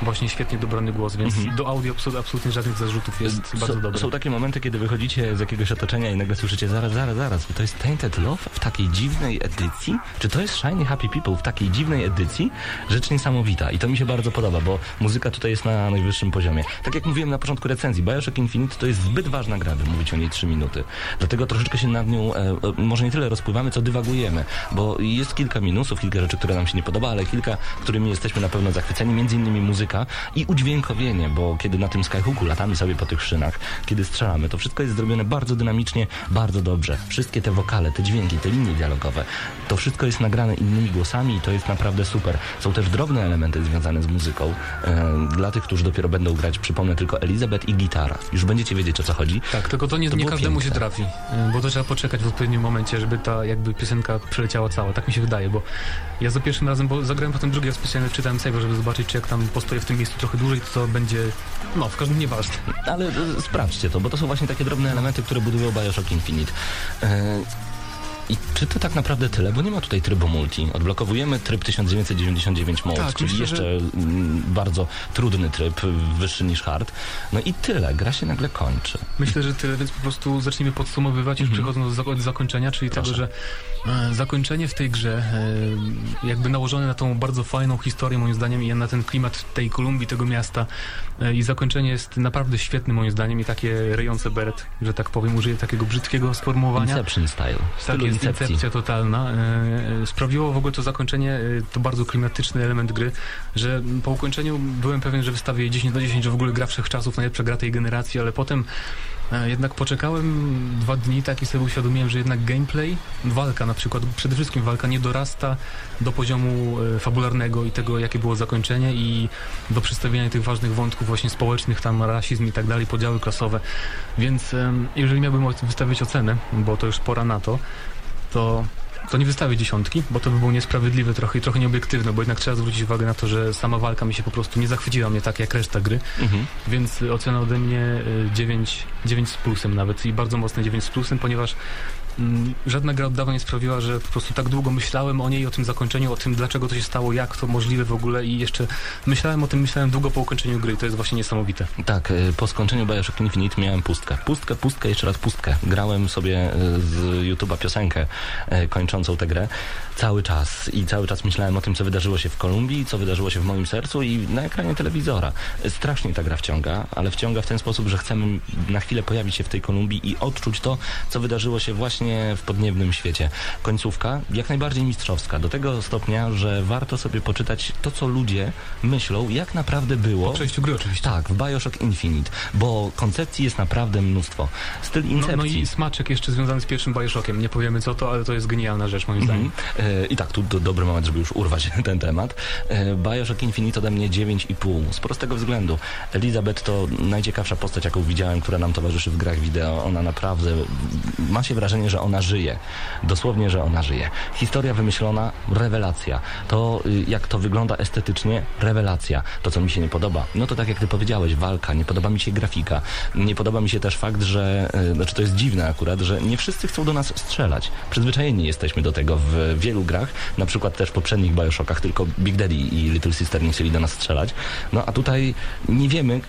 S5: właśnie świetnie dobrany głos, więc do audio absol- absolutnie żadnych zarzutów jest bardzo
S4: Mhm. są,
S5: dobre.
S4: są takie momenty, kiedy wychodzicie z jakiegoś otoczenia i nagle słyszycie zaraz, zaraz, zaraz, to jest Tainted Love w takiej dziwnej edycji? Czy to jest Shiny Happy People w takiej dziwnej edycji? Rzecz niesamowita i to mi się bardzo podoba, bo muzyka tutaj jest na najwyższym poziomie. Tak jak mówiłem na początku recenzji, Bioshock Infinite to jest zbyt ważna gra, by mówić o niej 3 minuty. Dlatego troszeczkę się nad nią, e, e, może nie tyle rozpływamy, co dywagujemy, bo jest kilka minusów, kilka rzeczy, które nam się nie podoba, ale kilka, którymi jesteśmy na pewno zachwyceni, między innymi muzyka i udźwiękowienie, bo kiedy na tym skyhooku latamy sobie po tych szynach, kiedy strzelamy, to wszystko jest zrobione bardzo dynamicznie, bardzo dobrze. Wszystkie te wokale, te dźwięki, te linie dialogowe, to wszystko jest nagrane innymi głosami i to jest naprawdę super. Są też drobne elementy związane z muzyką. E, dla tych, którzy dopiero będą grać, przypomnę tylko Elizabeth i gitara. Już będziecie wiedzieć o co chodzi.
S5: Tak, tylko to nie,
S4: To
S5: nie każdemu
S4: piękne.
S5: się trafi, y, bo to trzeba poczekać w odpowiednim momencie, żeby ta jakby piosenka przeleciała cała. Tak mi się wydaje, bo ja za pierwszym razem, bo zagrałem potem drugi raz specjalnie czytałem save, żeby zobaczyć, czy jak tam postoję w tym miejscu trochę dłużej, to, to będzie, no, w każdym nieważne.
S4: Ale e, sprawdźcie to, bo to są właśnie takie drobne elementy, które budują Bioshock Infinite. E, I czy to tak naprawdę tyle? Bo nie ma tutaj trybu multi. Odblokowujemy tryb 1999 mode,
S5: Tak,
S4: czyli
S5: myślę,
S4: jeszcze
S5: że-
S4: mm, bardzo trudny tryb, wyższy niż hard. No i tyle. Gra się nagle kończy.
S5: Myślę, że tyle, więc po prostu zacznijmy podsumowywać, już przechodząc do, do zakończenia, czyli
S4: Mhm. Proszę.
S5: tego, że e, zakończenie w tej grze, e, jakby nałożone na tą bardzo fajną historię, moim zdaniem, i na ten klimat tej Kolumbii, tego miasta, i zakończenie jest naprawdę świetne, moim zdaniem, i takie rejące beret, że tak powiem, użyję takiego brzydkiego sformułowania.
S4: Inception style.
S5: Tak jest,
S4: Incepcji.
S5: incepcja totalna. E, e, sprawiło w ogóle to zakończenie, e, to bardzo klimatyczny element gry, że po ukończeniu byłem pewien, że wystawię 10 na 10, że w ogóle gra wszechczasów, najlepsza gra tej generacji, ale potem e, jednak poczekałem dwa dni tak i sobie uświadomiłem, że jednak gameplay, walka na przykład, przede wszystkim walka nie dorasta do poziomu e, fabularnego i tego, jakie było zakończenie i do przedstawienia tych ważnych wątków właśnie społecznych, tam rasizm i tak dalej, podziały klasowe. Więc jeżeli miałbym wystawić ocenę, bo to już pora na to, to, to nie wystawię dziesiątki, bo to by było niesprawiedliwe trochę i trochę nieobiektywne, bo jednak trzeba zwrócić uwagę na to, że sama walka mi się po prostu nie zachwyciła mnie tak jak reszta gry,
S4: Mhm.
S5: więc ocena ode mnie y, 9, 9 z plusem nawet i bardzo mocne 9 z plusem, ponieważ żadna gra od dawna nie sprawiła, że po prostu tak długo myślałem o niej, o tym zakończeniu, o tym dlaczego to się stało, jak to możliwe w ogóle i jeszcze myślałem o tym, myślałem długo po ukończeniu gry, to jest właśnie niesamowite.
S4: Tak, y, po skończeniu Bioshock Infinite miałem pustkę. Pustkę, pustkę, jeszcze raz pustkę. Grałem sobie y, z YouTube'a piosenkę y, kończącą tę grę cały czas i cały czas myślałem o tym, co wydarzyło się w Kolumbii, co wydarzyło się w moim sercu i na ekranie telewizora. Strasznie ta gra wciąga, ale wciąga w ten sposób, że chcemy na chwilę pojawić się w tej Kolumbii i odczuć to, co wydarzyło się właśnie w podniebnym świecie. Końcówka jak najbardziej mistrzowska, do tego stopnia, że warto sobie poczytać to, co ludzie myślą, jak naprawdę było.
S5: Po przejściu gry oczywiście.
S4: Tak, w Bioshock Infinite, bo koncepcji jest naprawdę mnóstwo. Styl
S5: No,
S4: incepcji.
S5: no i smaczek jeszcze związany z pierwszym Bioshockiem. Nie powiemy co to, ale to jest genialna rzecz moim
S4: Mhm.
S5: zdaniem.
S4: E, I tak, tu do, dobry moment, żeby już urwać ten temat. E, Bioshock Infinite ode mnie 9,5. Z prostego względu. Elizabeth to najciekawsza postać, jaką widziałem, która nam towarzyszy w grach wideo. Ona naprawdę, ma się wrażenie, że ona żyje. Dosłownie, że ona żyje. Historia wymyślona, rewelacja. To, y, jak to wygląda estetycznie, rewelacja. To, co mi się nie podoba, no to tak jak ty powiedziałeś, walka, nie podoba mi się grafika. Nie podoba mi się też fakt, że, y, znaczy to jest dziwne akurat, że nie wszyscy chcą do nas strzelać. Przyzwyczajeni jesteśmy do tego w wielu grach, na przykład też w poprzednich Bioshockach, tylko Big Daddy i Little Sister nie chcieli do nas strzelać. No a tutaj nie wiemy,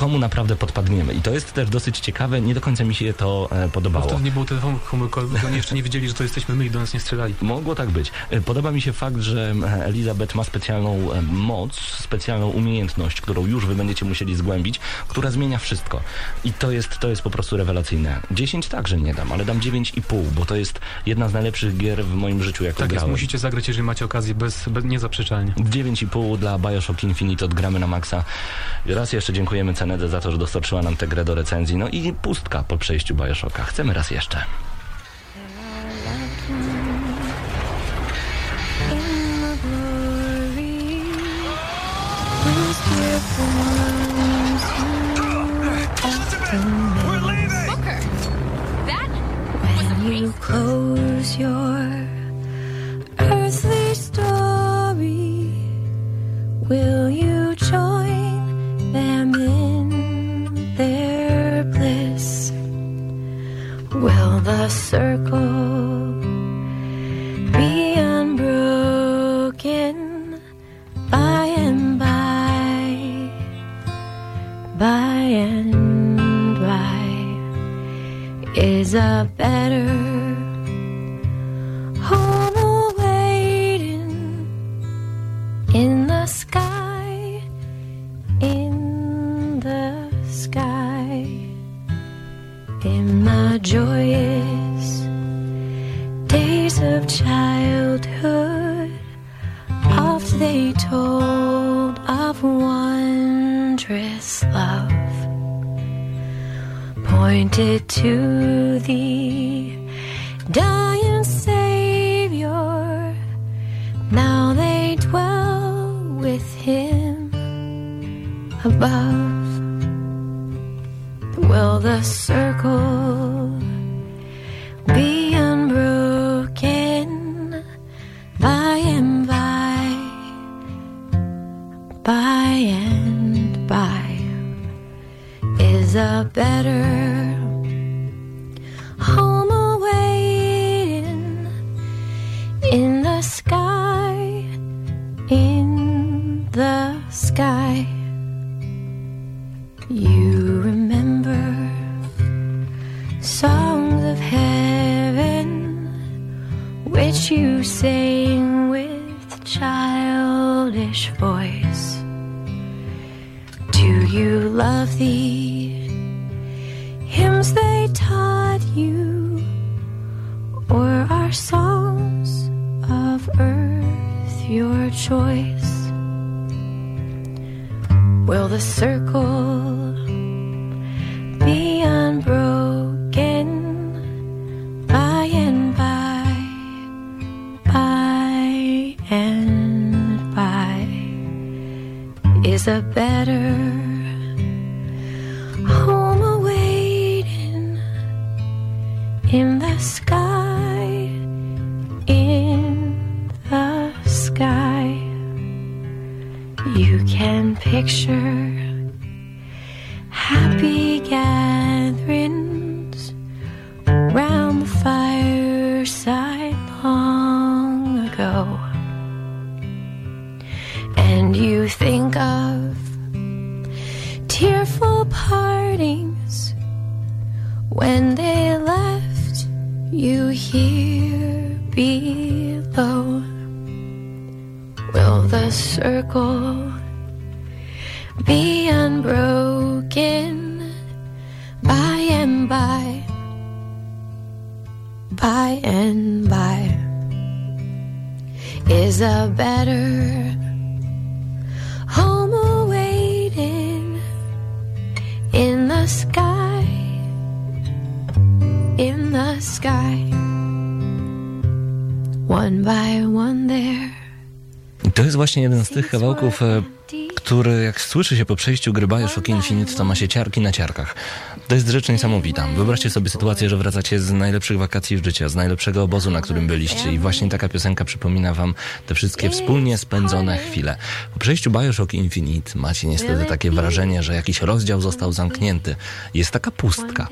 S4: komu naprawdę podpadniemy. I to jest też dosyć ciekawe, nie do końca mi się to e,
S5: Bo
S4: podobało.
S5: wtedy nie było telefonu komórkowego, oni jeszcze nie wiedzieli, że to jesteśmy my i do nas nie strzelali.
S4: Mogło tak być. E, Podoba mi się fakt, że Elizabeth ma specjalną e, moc, specjalną umiejętność, którą już wy będziecie musieli zgłębić, która zmienia wszystko. I to jest, to jest po prostu rewelacyjne. 10 także nie dam, ale dam 9,5, bo to jest jedna z najlepszych gier w moim życiu, jaką
S5: Tak jest,
S4: grałem.
S5: musicie zagrać, jeżeli macie okazję, bez, bez niezaprzeczalnie.
S4: 9,5 dla Bioshock Infinite odgramy na maksa. Raz jeszcze dziękujemy Za to, że dostarczyła nam tę grę do recenzji. No i pustka po przejściu Bioshocka. Chcemy raz jeszcze.
S8: You close your circle be unbroken by and by? By and by is a better to the dying Savior. Now they dwell with him above. Will the circle be unbroken by and by? By and by is a better By and by is a better home awaiting in the sky, in the sky. One by one there.
S4: To jest właśnie jeden z tych kawałków, który jak słyszy się po przejściu gry Bioshock Infinite, to ma się ciarki na ciarkach. To jest rzecz niesamowita. Wyobraźcie sobie sytuację, że wracacie z najlepszych wakacji życia, z najlepszego obozu, na którym byliście i właśnie taka piosenka przypomina wam te wszystkie wspólnie spędzone chwile. Po przejściu Bioshock Infinite macie niestety takie wrażenie, że jakiś rozdział został zamknięty. Jest taka pustka.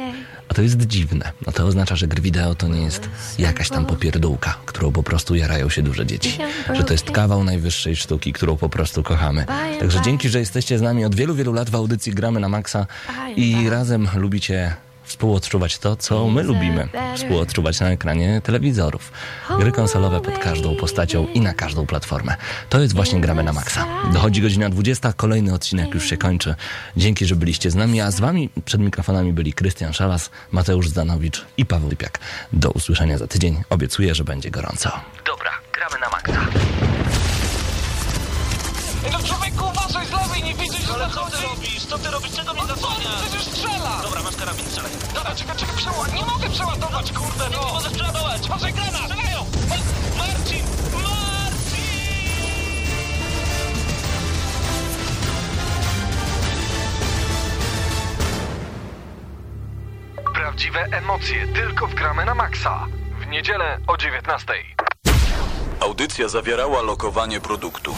S4: A to jest dziwne. No to oznacza, że gry wideo to nie jest jakaś tam popierdółka, którą po prostu jarają się duże dzieci. Że to jest kawał najwyższej sztuki, którą po prostu kochamy. Także Dzięki, że jesteście z nami od wielu, wielu lat w audycji Gramy na Maxa i razem lubicie współodczuwać to, co my lubimy. Współodczuwać na ekranie telewizorów. Gry konsolowe pod każdą postacią i na każdą platformę. To jest właśnie Gramy na Maxa. Dochodzi godzina 20, kolejny odcinek już się kończy. Dzięki, że byliście z nami, a z wami przed mikrofonami byli Krystian Szalas, Mateusz Zdanowicz i Paweł Lipiak. Do usłyszenia za tydzień. Obiecuję, że będzie gorąco.
S2: Dobra, gramy na maksa. No człowieku, lewej, nie widzisz, że Ale co ty robisz? Co ty robisz? Czego mnie zasłaniasz? przecież strzela! Dobra, masz karabin, strzelaj. Dobra, czekaj, czekaj, przeładuj. Nie mogę przeładować, kurde, no! Nie możesz przeładować! Może granat! Strzelają! Ma- Marcin! Marcin!
S3: Prawdziwe emocje tylko w gramy na maksa. W niedzielę o 19.
S1: Audycja zawierała lokowanie produktu.